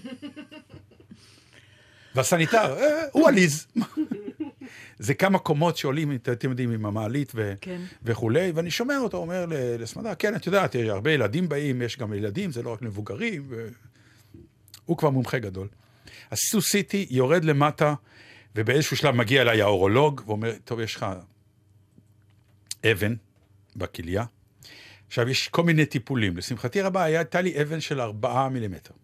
והסניטר, אה, הוא עליז. זה כמה קומות שעולים, את- אתם יודעים, עם המעלית ו- כן. וכולי, ואני שומע אותו אומר ל- לסמדר, כן, את יודעת, הרבה ילדים באים, יש גם ילדים, זה לא רק מבוגרים, והוא כבר מומחה גדול. אז סו סיטי יורד למטה, ובאיזשהו שלב מגיע אליי האורולוג, ואומר, טוב, יש לך אבן בכליה. עכשיו, יש כל מיני טיפולים. לשמחתי רבה, הייתה לי אבן של ארבעה מילימטר.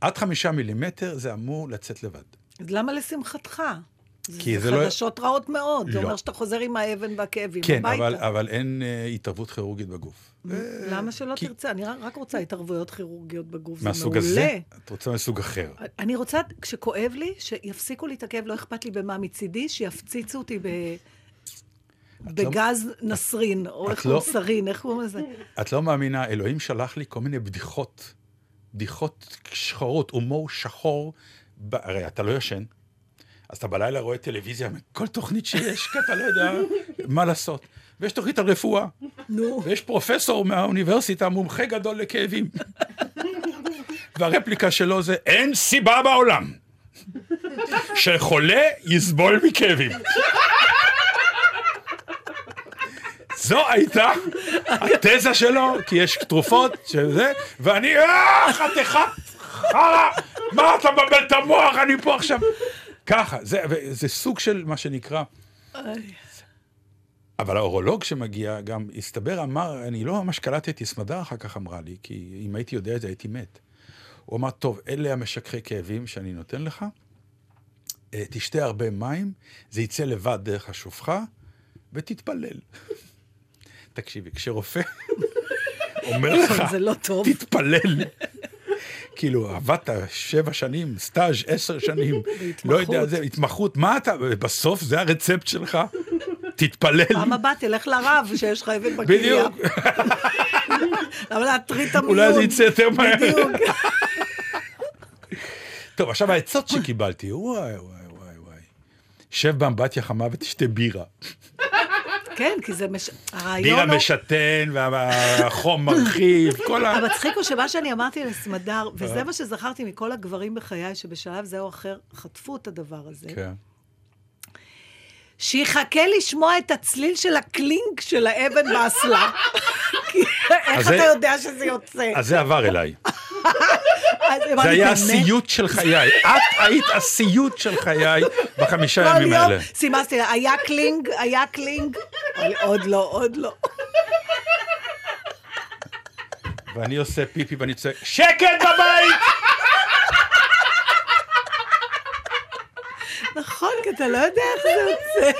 עד חמישה מילימטר זה אמור לצאת לבד. אז למה לשמחתך? כי זה זה לא- חדשות רעות מאוד. זה לא. אומר שאתה חוזר עם האבן והכאבים כן, הביתה. אבל, אבל אין אה, התערבות כירורגית בגוף. למה שלא כי- תרצה? אני רק- רוצה התערבויות כירורגיות בגוף, זה מהסוג מעולה. הזה? את רוצה מסוג אחר. אני רוצה, כשכואב לי, שיפסיקו לי את הכאב, לא אכפת לי במה מצידי, שיפציצו אותי ב... בגז נסרין, או איך קוראים לא- סרין, איך קוראים לזה? את לא מאמינה, אלוהים שלח לי כל מיני בדיחות, בדיחות שחורות, הומור שחור. ב... הרי אתה לא ישן, אז אתה בלילה רואה טלוויזיה מכל תוכנית שיש, כי אתה לא יודע מה לעשות. ויש תוכנית על רפואה, נו. ויש פרופסור מהאוניברסיטה, מומחה גדול לכאבים. והרפליקה שלו זה, אין סיבה בעולם שחולה יסבול מכאבים. זו הייתה התזה שלו, כי יש תרופות שזה, ואני, אה, חתיכת חרא, מה אתה מבלבל את המוח, אני פה עכשיו. ככה, זה, זה סוג של מה שנקרא, אבל האורולוג שמגיע גם, הסתבר, אמר, אני לא ממש קלטתי, סמדר אחר כך אמרה לי, כי אם הייתי יודע את זה הייתי מת. הוא אמר, טוב, אלה המשככי כאבים שאני נותן לך, אה, תשתה הרבה מים, זה יצא לבד דרך השופחה, ותתפלל. תקשיבי, כשרופא אומר לך, זה לא טוב. תתפלל. כאילו, עבדת שבע שנים, סטאז' עשר שנים, לא יודע, זה התמחות, מה אתה, בסוף זה הרצפט שלך? תתפלל. פעם הבאה תלך לרב שיש לך אבן בכליה. בדיוק, למה להטריד את המיון? אולי זה יצא יותר מהר. בדיוק. טוב, עכשיו העצות שקיבלתי, וואי, וואי, וואי, וואי. שב באמבטיה חמה ותשתה בירה. כן, כי זה מש... בירה הרעיון הוא... משתן, והחום מרחיב, כל ה... המצחיק הוא שמה שאני אמרתי לסמדר, וזה מה שזכרתי מכל הגברים בחיי, שבשלב זה או אחר חטפו את הדבר הזה, כן. שיחכה לשמוע את הצליל של הקלינק של האבן באסלה. איך אתה יודע שזה יוצא? אז זה עבר אליי. זה היה? הסיוט של חיי. את היית הסיוט של חיי בחמישה ימים האלה. סימסתי היה קלינג, היה קלינג. עוד לא, עוד לא. ואני עושה פיפי ואני צועק, שקט בבית! נכון, כי אתה לא יודע איך זה יוצא.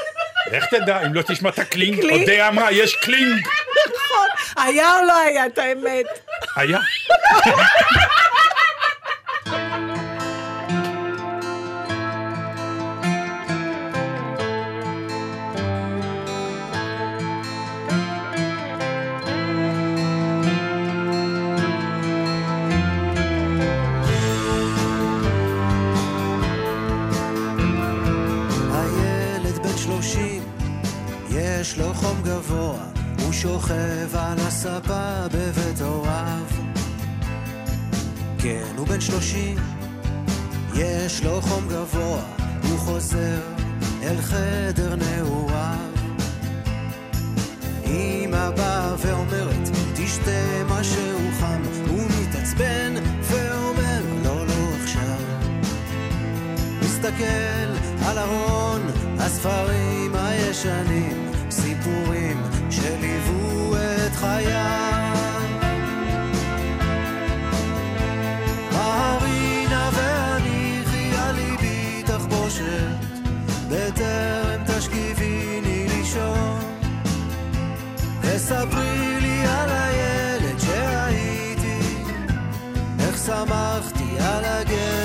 איך תדע, אם לא תשמע את הקלינג, קלינג? אודיה אמרה, יש קלינג. נכון, היה או לא היה, את האמת. היה.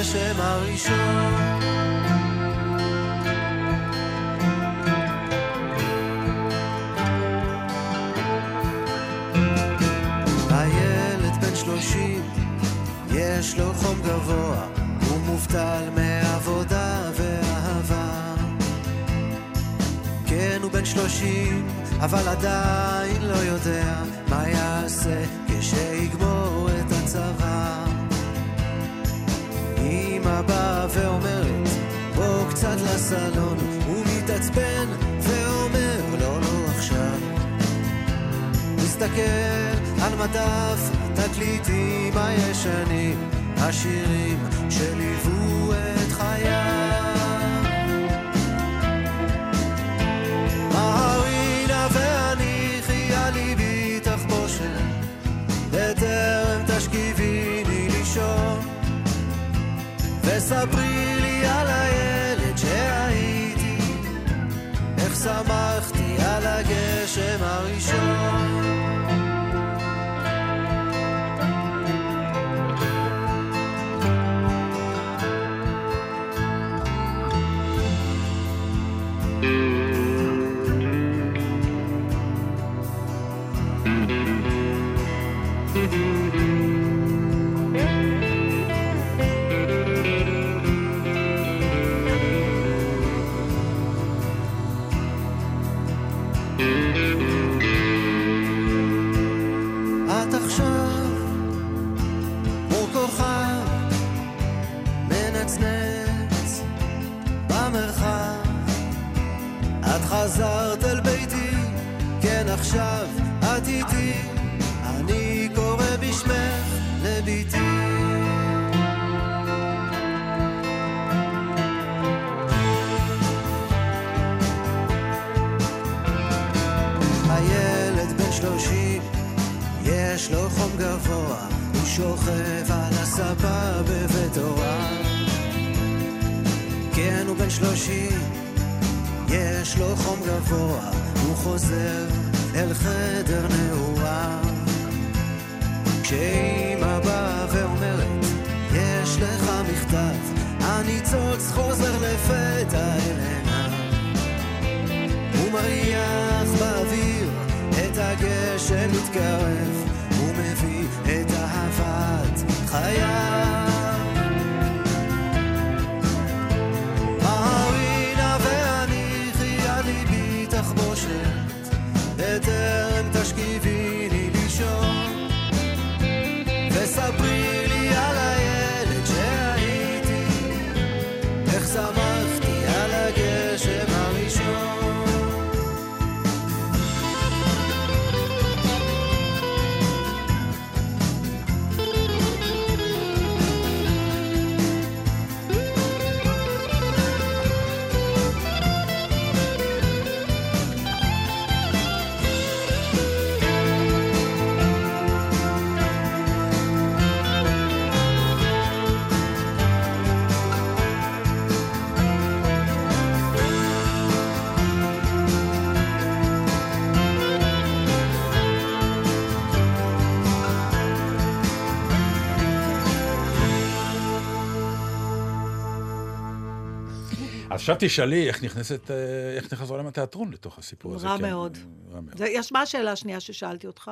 הגשם הראשון. הילד בן שלושים, יש לו חום גבוה, הוא מובטל מעבודה ואהבה. כן, הוא בן שלושים, אבל עדיין לא יודע מה יעשה כשיגמור אמא באה ואומרת, בוא קצת לסלון, הוא מתעצבן ואומר, לא, לא עכשיו. מסתכל על מדף התקליטים הישנים, השירים שליוו וספרי לי על הילד שהייתי, איך שמחתי על הגשם הראשון. את עכשיו תשאלי איך נכנסת, אה, איך נכנס עולם התיאטרון לתוך הסיפור הזה. רע כן, מאוד. רע מאוד. יש, מה השאלה השנייה ששאלתי אותך?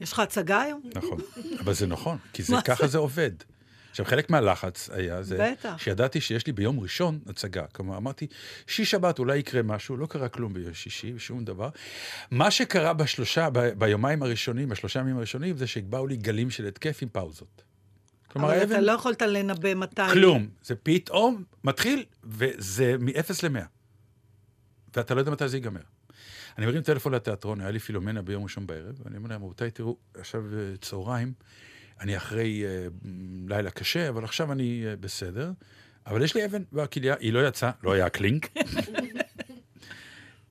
יש לך הצגה היום? נכון, אבל זה נכון, כי זה, ככה זה? עובד. עכשיו, חלק מהלחץ היה זה, בטח. שידעתי שיש לי ביום ראשון הצגה. כלומר, אמרתי, שיש שבת אולי יקרה משהו, לא קרה כלום ביום שישי, שום דבר. מה שקרה בשלושה, ב- ביומיים הראשונים, בשלושה ימים הראשונים, זה שבאו לי גלים של התקף עם פאוזות. כלומר, אבל האבן, אתה לא יכולת לנבא מתי. כלום. זה פתאום מתחיל, וזה מ-0 ל-100. ואתה לא יודע מתי זה ייגמר. אני מרים טלפון לתיאטרון, היה לי פילומנה ביום ראשון בערב, ואני אומר להם, רבותיי, תראו, עכשיו אה, צהריים, אני אחרי אה, לילה קשה, אבל עכשיו אני אה, בסדר, אבל יש לי אבן בכליה, היא לא יצאה, לא היה קלינק.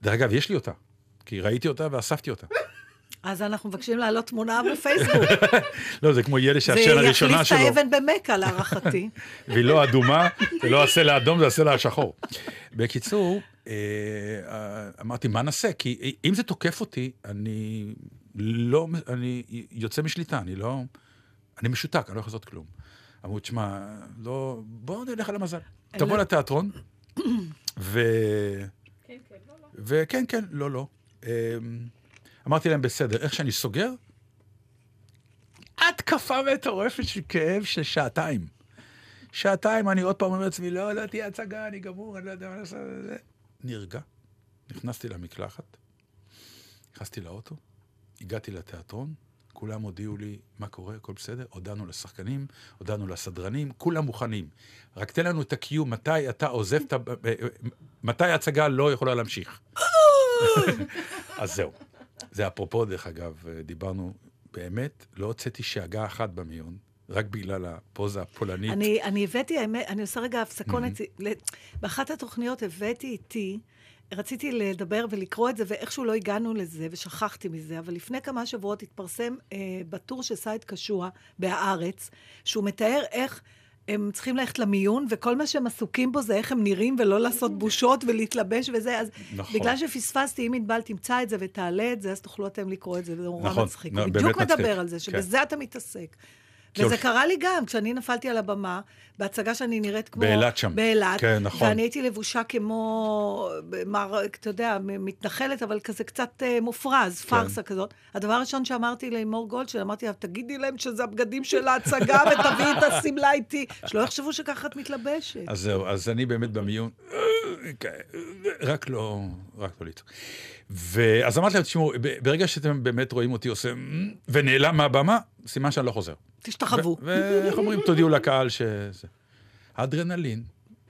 דרך אגב, יש לי אותה, כי ראיתי אותה ואספתי אותה. אז אנחנו מבקשים להעלות תמונה בפייסבוק. לא, זה כמו ילד זה שהשן הראשונה יחליף שלו. את האבן במכה, להערכתי. והיא לא אדומה, זה לא הסלע האדום, זה הסלע השחור. בקיצור, אה, אה, אמרתי, מה נעשה? כי אם זה תוקף אותי, אני לא, אני יוצא משליטה, אני לא, אני משותק, אני לא יכול לעשות כלום. אמרו, תשמע, לא, בואו נלך על המזל. תבוא לתיאטרון, ו... וכן, כן, לא, לא. אמ, אמרתי להם, בסדר, איך שאני סוגר, התקפה מטורפת של כאב של שעתיים. שעתיים אני עוד פעם אומר לעצמי, לא, לא תהיה הצגה, אני גמור, אני לא יודע מה לעשות. זה." נרגע, נכנסתי למקלחת, נכנסתי לאוטו, הגעתי לתיאטרון, כולם הודיעו לי מה קורה, הכל בסדר, הודענו לשחקנים, הודענו לסדרנים, כולם מוכנים. רק תן לנו את ה-Q, מתי אתה עוזב את ה... מתי ההצגה לא יכולה להמשיך. אז זהו. זה אפרופו, דרך אגב, דיברנו, באמת, לא הוצאתי שאגה אחת במיון, רק בגלל הפוזה הפולנית. אני, אני הבאתי, האמת, אני עושה רגע הפסקון. Mm-hmm. באחת התוכניות הבאתי איתי, רציתי לדבר ולקרוא את זה, ואיכשהו לא הגענו לזה, ושכחתי מזה, אבל לפני כמה שבועות התפרסם אה, בטור של סייד קשוע בהארץ, שהוא מתאר איך... הם צריכים ללכת למיון, וכל מה שהם עסוקים בו זה איך הם נראים, ולא לעשות בושות ולהתלבש וזה. אז נכון. בגלל שפספסתי, אם ענבל תמצא את זה ותעלה את זה, אז תוכלו אתם לקרוא את זה, וזה נורא נכון, מצחיק. הוא באמת בדיוק מצחיק. מדבר על זה, כן. שבזה אתה מתעסק. וזה הולך- קרה לי גם, כשאני נפלתי על הבמה, בהצגה שאני נראית כמו... באילת שם. באילת. כן, נכון. ואני הייתי לבושה כמו, מר, אתה יודע, מתנחלת, אבל כזה קצת אה, מופרז, כן. פארסה כזאת. הדבר הראשון שאמרתי לימור גולדשטיין, אמרתי לה, תגידי להם שזה הבגדים של ההצגה ותביאי את השמלה איתי. שלא יחשבו שככה את מתלבשת. אז זהו, אז אני באמת במיון, רק לא, רק לא לצעוק. ואז אמרתי להם, תשמעו, ברגע שאתם באמת רואים אותי עושה ונעלם מהבמה, סימן שאני לא חוזר. תשתחוו. ואיך אומרים, תודיעו לקהל שזה... האדרנלין.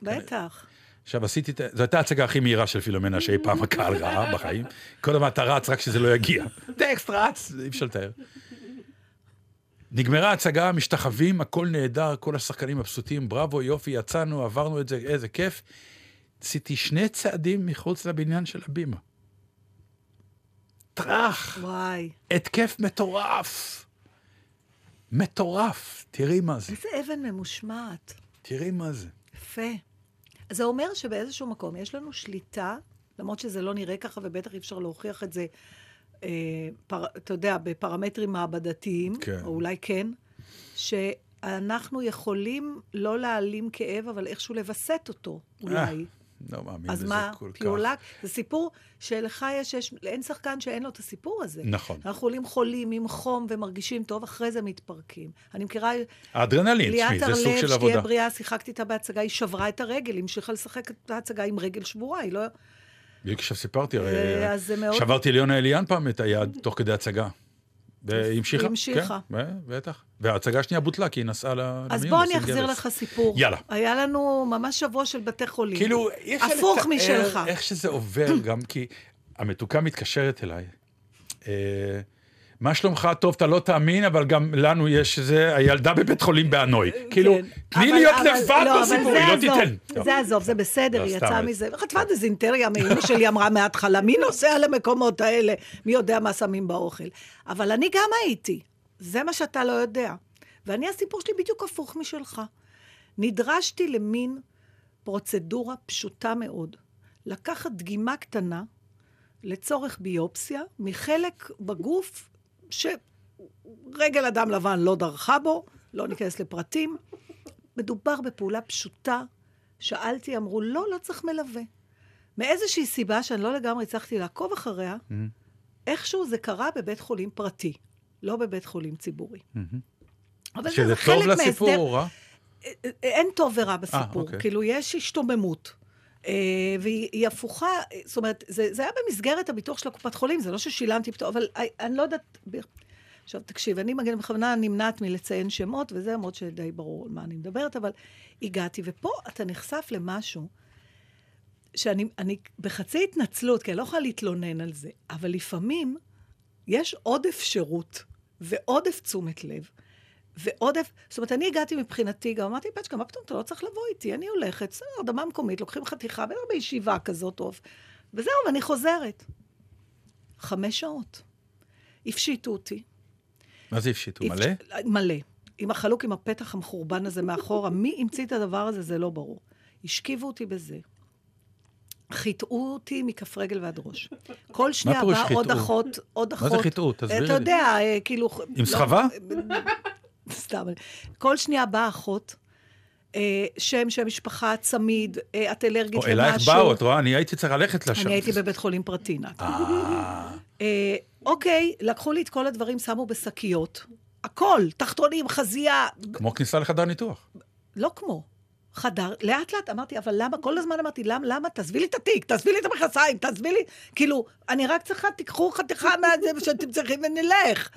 בטח. עכשיו, עשיתי זו הייתה ההצגה הכי מהירה של פילומנה שאי פעם הקהל ראה בחיים. כל הזמן אתה רץ רק שזה לא יגיע. טקסט רץ, אי אפשר לתאר. נגמרה ההצגה, משתחווים, הכל נהדר, כל השחקנים מבסוטים, בראבו, יופי, יצאנו, עברנו את זה, איזה כיף. עשיתי שני צעדים מחוץ לבניין של הבימה. טראח, וואי. התקף מטורף. מטורף, תראי מה זה, איזה אבן ממושמעת. תראי מה זה. יפה. אז זה אומר שבאיזשהו מקום יש לנו שליטה, למרות שזה לא נראה ככה, ובטח אי אפשר להוכיח את זה אה, פר, אתה יודע, בפרמטרים מעבדתיים, כן. או אולי כן, שאנחנו יכולים לא להעלים כאב, אבל איכשהו לווסת אותו, אולי. לא מאמין אז בזה מה, כל כך. פיולק, זה סיפור שלך יש, יש, אין שחקן שאין לו את הסיפור הזה. נכון. אנחנו עולים חולים עם חום ומרגישים טוב, אחרי זה מתפרקים. אני מכירה... האדרנלין, תשמעי, ליאת זה סוג הרלב, של שתהיה עבודה. בריאה, שיחקתי איתה בהצגה, היא שברה את הרגל, היא המשיכה לשחק את ההצגה עם רגל שבורה, היא לא... בדיוק עכשיו סיפרתי, הרי אה, אז זה מאוד- שברתי ליונה אליאן פעם את היד תוך כדי הצגה. והיא המשיכה. היא המשיכה. כן, בטח. וההצגה השנייה בוטלה, כי היא נסעה למיון. אז בוא אני אחזיר גרס. לך סיפור. יאללה. היה לנו ממש שבוע של בתי חולים. כאילו, אי אפשר הפוך משלך. איך שזה עובר, גם כי המתוקה מתקשרת אליי. מה שלומך? טוב, אתה לא תאמין, אבל גם לנו יש איזה, הילדה בבית חולים בהנוי. כאילו, כן. תני להיות לבד לא, אבל בסיפור, היא לא תיתן. זה עזוב, זה בסדר, לא, היא יצאה מזה. חטפה דזינטריה, אמא שלי אמרה מההתחלה, מי נוסע למקומות האלה? מי יודע מה שמים באוכל? אבל אני גם הייתי, זה מה שאתה לא יודע. ואני, הסיפור שלי בדיוק הפוך משלך. נדרשתי למין פרוצדורה פשוטה מאוד. לקחת דגימה קטנה לצורך ביופסיה מחלק בגוף שרגל אדם לבן לא דרכה בו, לא ניכנס לפרטים. מדובר בפעולה פשוטה. שאלתי, אמרו, לא, לא צריך מלווה. מאיזושהי סיבה שאני לא לגמרי הצלחתי לעקוב אחריה, איכשהו זה קרה בבית חולים פרטי, לא בבית חולים ציבורי. אבל שזה חלק טוב מההסדר- לסיפור או רע? אין טוב ורע בסיפור. אוקיי. כאילו, יש השתוממות. אה, והיא היא הפוכה, אה, זאת אומרת, זה, זה היה במסגרת הביטוח של הקופת חולים, זה לא ששילמתי פתאום, אבל אני, אני לא יודעת... עכשיו, תקשיב, אני מגן בכוונה נמנעת מלציין שמות, וזה למרות שדי ברור על מה אני מדברת, אבל הגעתי, ופה אתה נחשף למשהו שאני אני בחצי התנצלות, כי אני לא יכולה להתלונן על זה, אבל לפעמים יש עודף שירות ועודף תשומת לב. ועודף, זאת אומרת, אני הגעתי מבחינתי, גם אמרתי, פצ'קה, מה פתאום, אתה לא צריך לבוא איתי, אני הולכת, בסדר, אדמה מקומית, לוקחים חתיכה, בטח בישיבה כזאת טוב. וזהו, ואני חוזרת. חמש שעות. הפשיטו אותי. מה זה הפשיטו? הפש- מלא? מלא. עם החלוק עם הפתח המחורבן הזה מאחורה. מי המציא את הדבר הזה, זה לא ברור. השכיבו אותי בזה. חיטאו אותי מכף רגל ועד ראש. כל שנייה באה עוד? אחות, עוד מה אחות. זה חיטאו? תסבירי אתה לי. יודע, אה, כאילו... עם לא- סחבה? סתם. כל שנייה באה אחות, אה, שם, שם משפחה, צמיד, אה, את אלרגית או למשהו. אלייך באו, את רואה? אני הייתי צריך ללכת לשם. אני הייתי בבית חולים פרטי, נתן. אה, אוקיי, לקחו לי את כל הדברים, שמו בשקיות. הכל, תחתונים, חזייה, כמו כניסה לחדר ניתוח. לא כמו. חדר, לאט לאט אמרתי, אבל למה, כל הזמן אמרתי, למה, למה, תעזבי לי את התיק, תעזבי לי את המכנסיים, תעזבי לי, כאילו, אני רק צריכה, תיקחו חתיכה מהזה שאתם צריכים ונלך.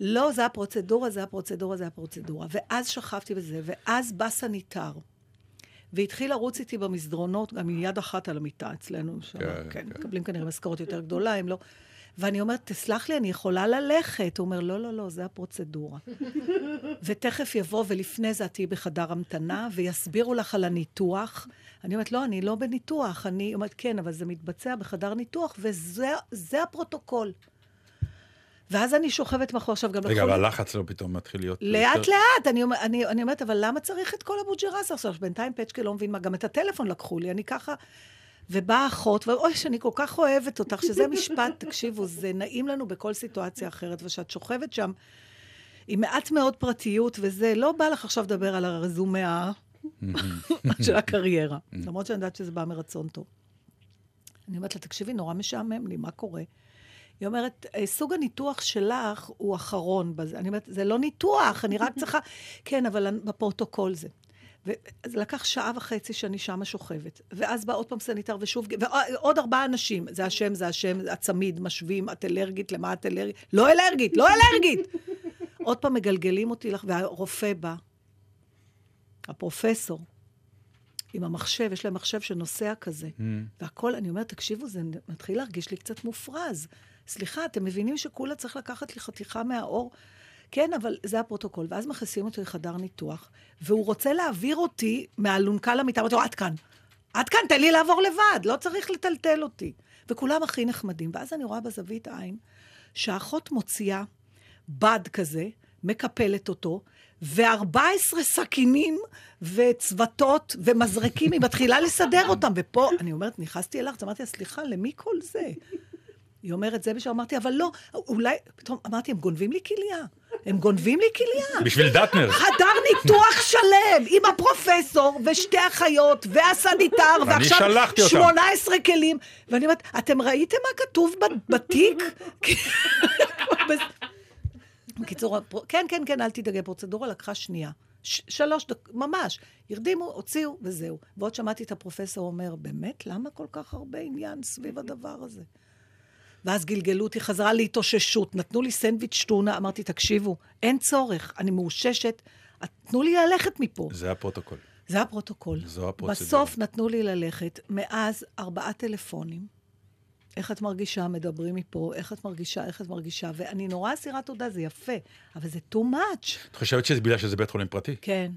לא, זה הפרוצדורה, זה הפרוצדורה, זה הפרוצדורה. ואז שכבתי בזה, ואז בא סניטר, והתחיל לרוץ איתי במסדרונות, גם עם יד אחת על המיטה אצלנו, שם, כן, כן, כן. מקבלים כנראה משכורת יותר גדולה, אם לא... ואני אומרת, תסלח לי, אני יכולה ללכת. הוא אומר, לא, לא, לא, זה הפרוצדורה. ותכף יבוא, ולפני זה את תהיי בחדר המתנה, ויסבירו לך על הניתוח. אני אומרת, לא, אני לא בניתוח. אני אומרת, כן, אבל זה מתבצע בחדר ניתוח, וזה זה הפרוטוקול. ואז אני שוכבת מאחור עכשיו גם רגע, אבל הלחץ לא פתאום מתחיל להיות... לאט לאט, אני, אומר- אני, אני אומרת, אבל למה צריך את כל אבו-ג'רס עכשיו? בינתיים פצ'קה לא מבין מה, גם את הטלפון לקחו לי, אני ככה... ובאה אחות, ואוי, שאני כל כך אוהבת אותך, שזה משפט, תקשיבו, זה נעים לנו בכל סיטואציה אחרת, וכשאת שוכבת שם עם מעט מאוד פרטיות וזה, לא בא לך עכשיו לדבר על הרזומה של הקריירה, למרות שאני יודעת שזה בא מרצון טוב. אני אומרת לה, תקשיבי, נורא משעמם לי, מה קורה? היא אומרת, "אה, סוג הניתוח שלך הוא אחרון בזה. אני אומרת, זה לא ניתוח, אני רק צריכה... כן, אבל בפרוטוקול זה. וזה לקח שעה וחצי שאני שמה שוכבת. ואז בא עוד פעם סניטר ושוב, ועוד ארבעה אנשים. זה השם, זה השם, הצמיד, משווים, את אלרגית, למה את אלרגית? לא אלרגית, לא אלרגית! עוד פעם מגלגלים אותי לך, והרופא בא, הפרופסור, עם המחשב, יש להם מחשב שנוסע כזה. והכל, אני אומרת, תקשיבו, זה מתחיל להרגיש לי קצת מופרז. סליחה, אתם מבינים שכולה צריך לקחת לי חתיכה מהאור? כן, אבל זה הפרוטוקול. ואז מכניסים אותי לחדר ניתוח, והוא רוצה להעביר אותי מהאלונקה למיטה. אמרתי לו, עד כאן. עד כאן, תן לי לעבור לבד, לא צריך לטלטל אותי. וכולם הכי נחמדים. ואז אני רואה בזווית העין שהאחות מוציאה בד כזה, מקפלת אותו, ו-14 סכינים וצוותות ומזרקים, היא מתחילה לסדר אותם. ופה, אני אומרת, נכנסתי אליך, אמרתי לה, סליחה, למי כל זה? היא אומרת, זה בשביל... אמרתי, אבל לא, אולי... פתאום אמרתי, הם גונבים לי כליה. הם גונבים לי כליה. בשביל דטנר. חדר ניתוח שלם, עם הפרופסור, ושתי אחיות, והסניטר, ועכשיו שלחתי אותם. 18 כלים. ואני אומרת, אתם ראיתם מה כתוב בתיק? בקיצור, כן, כן, כן, אל תדאגי, הפרוצדורה לקחה שנייה. ש- שלוש דקות, ממש. הרדימו, הוציאו, וזהו. ועוד שמעתי את הפרופסור אומר, באמת, למה כל כך הרבה עניין סביב הדבר הזה? ואז גלגלו אותי חזרה להתאוששות, נתנו לי סנדוויץ' טונה, אמרתי, תקשיבו, אין צורך, אני מאוששת, תנו לי ללכת מפה. זה הפרוטוקול. זה הפרוטוקול. זו הפרוצדורה. בסוף נתנו לי ללכת, מאז ארבעה טלפונים. איך את מרגישה? מדברים מפה, איך את מרגישה, איך את מרגישה. ואני נורא אסירת תודה, זה יפה, אבל זה too much. את חושבת שזה בגלל שזה בית חולים פרטי? כן.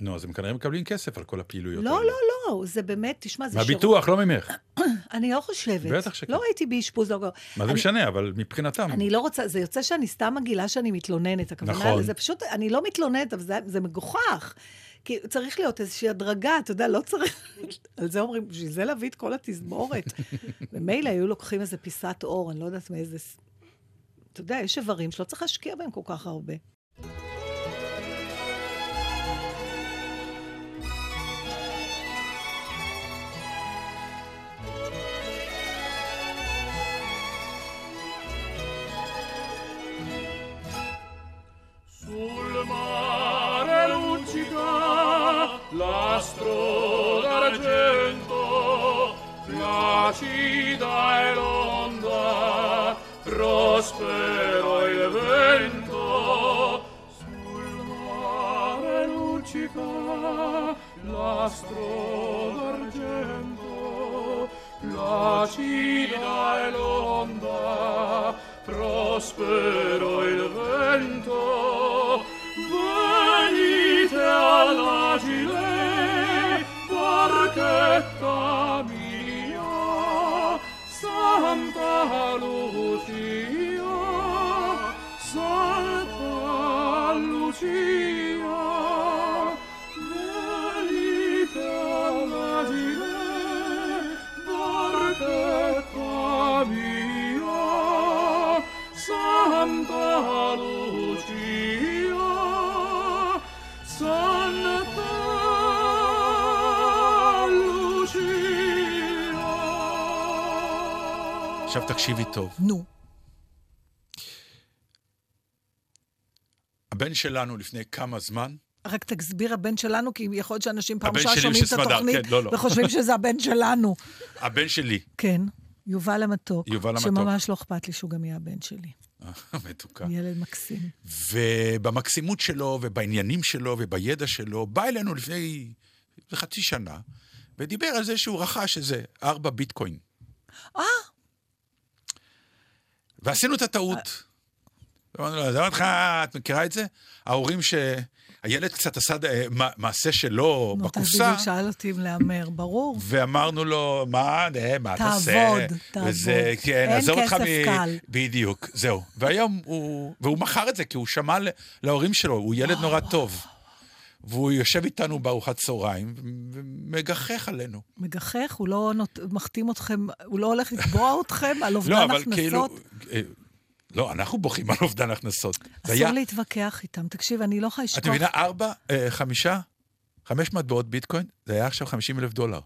נו, אז הם כנראה מקבלים כסף על כל הפעילויות לא, האלה. לא, לא, זה באמת, תשמע, זה מהביטוח, לא ממך. אני לא חושבת. בטח שכן. לא הייתי באשפוז, לא... מה זה משנה, אבל מבחינתם. אני לא רוצה, זה יוצא שאני סתם מגעילה שאני מתלוננת, הכוונה נכון. לזה פשוט, אני לא מתלוננת, אבל זה, זה מגוחך. כי צריך להיות איזושהי הדרגה, אתה יודע, לא צריך... על זה אומרים, בשביל זה להביא את כל התזמורת. ומילא היו לוקחים איזה פיסת אור, אני לא יודעת מאיזה... אתה יודע, יש איברים שלא צריך להשקיע בהם כל כך הרבה. passerà il vento sul mare luccica l'astro d'argento placida e l'onda prospero il vento. Venite all'agile barchetta mia Santa Lucia עכשיו תקשיבי טוב. נו. הבן שלנו לפני כמה זמן, רק תסביר הבן שלנו, כי יכול להיות שאנשים פעם ראשונה שומעים את התוכנית, כן, לא, לא. וחושבים שזה הבן שלנו. הבן שלי, כן, יובל המתוק. יובל המתוק. שממש לא אכפת לי שהוא גם יהיה הבן שלי. מתוקה. ילד מקסים. ובמקסימות שלו, ובעניינים שלו, ובידע שלו, בא אלינו לפני חצי שנה, ודיבר על זה שהוא רכש איזה ארבע ביטקוין. אה, ועשינו את הטעות. אמרנו לו, עזוב אותך, את מכירה את זה? ההורים ש... הילד קצת עשה אה, מע- מעשה שלו נו, אתה בקופסה, בדיוק שאל אותי אם להמר, ברור. ואמרנו לו, מה, מה אתה עושה? תעבוד, תעבוד. וזה, כן, עזוב אותך כסף קל. בדיוק, זהו. והיום הוא... והוא מכר את זה, כי הוא שמע להורים שלו, הוא ילד נורא טוב. והוא יושב איתנו בארוחת צהריים ומגחך עלינו. מגחך, הוא לא נות... מחתים אתכם, הוא לא הולך לתבוע אתכם על אובדן לא, אבל הכנסות? כאילו... לא, אנחנו בוכים על אובדן הכנסות. זה היה, אסור להתווכח איתם. תקשיב, אני לא יכולה לשכוח... את מבינה, ארבע, אה, חמישה, חמש מטבעות ביטקוין, זה היה עכשיו 50 אלף דולר.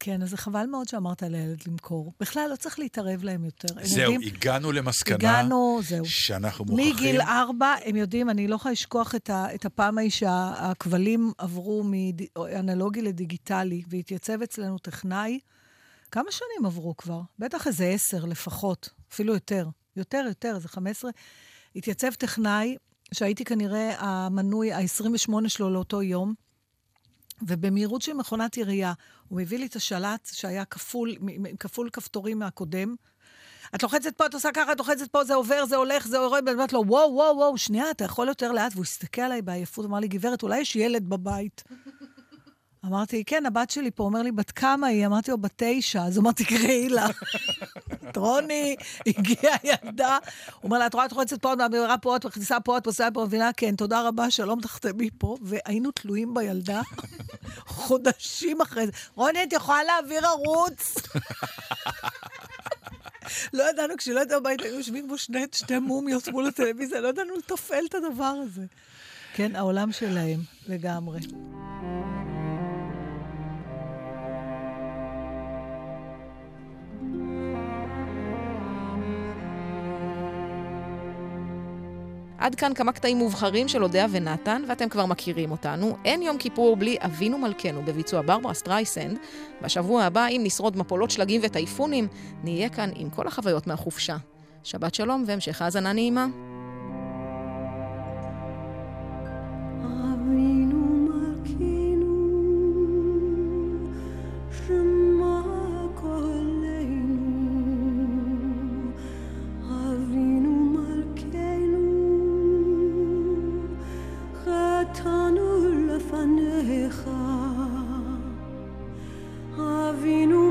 כן, אז זה חבל מאוד שאמרת לילד למכור. בכלל, לא צריך להתערב להם יותר. זהו, יודעים- הגענו למסקנה הגענו, זהו. שאנחנו מוכרחים... מגיל ארבע, הם יודעים, אני לא יכולה לשכוח את, ה, את הפעם ההיא שהכבלים עברו מאנלוגי לדיגיטלי, והתייצב אצלנו טכנאי. כמה שנים עברו כבר? בטח איזה עשר לפחות, אפילו יותר. יותר, יותר, חמש עשרה. התייצב טכנאי, שהייתי כנראה המנוי ה-28 שלו לאותו יום, ובמהירות של מכונת ירייה, הוא הביא לי את השלט שהיה כפול, כפול כפתורים מהקודם. את לוחצת פה, את עושה ככה, את לוחצת פה, זה עובר, זה הולך, זה יורד, ואני אומרת לו, וואו, וואו, וואו, שנייה, אתה יכול יותר לאט? והוא הסתכל עליי בעייפות, אמר לי, גברת, אולי יש ילד בבית. אמרתי, כן, הבת שלי פה, אומר לי, בת כמה היא? אמרתי לו, בת תשע. אז הוא אמר, תקראי לה. את רוני, הגיעה ילדה. הוא אומר לה, את רואה, את לוחצת פה, את מעבירה פה, את מכניסה פה, את עושה פה, מבינה? כן, תודה רבה, שלום, תחתמי פה. והיינו תלויים בילדה חודשים אחרי זה. רוני, את יכולה להעביר ערוץ? לא ידענו, כשלא ידענו בית, היו יושבים בו שני, שתי מומיות מול הטלוויזיה, לא ידענו לתפעל את הדבר הזה. כן, העולם שלהם, לגמרי. עד כאן כמה קטעים מובחרים של אודיה ונתן, ואתם כבר מכירים אותנו. אין יום כיפור בלי אבינו מלכנו בביצוע ברברה סטרייסנד. בשבוע הבא, אם נשרוד מפולות שלגים וטייפונים, נהיה כאן עם כל החוויות מהחופשה. שבת שלום והמשך האזנה נעימה. אבינו אותנו לפניך, אבינו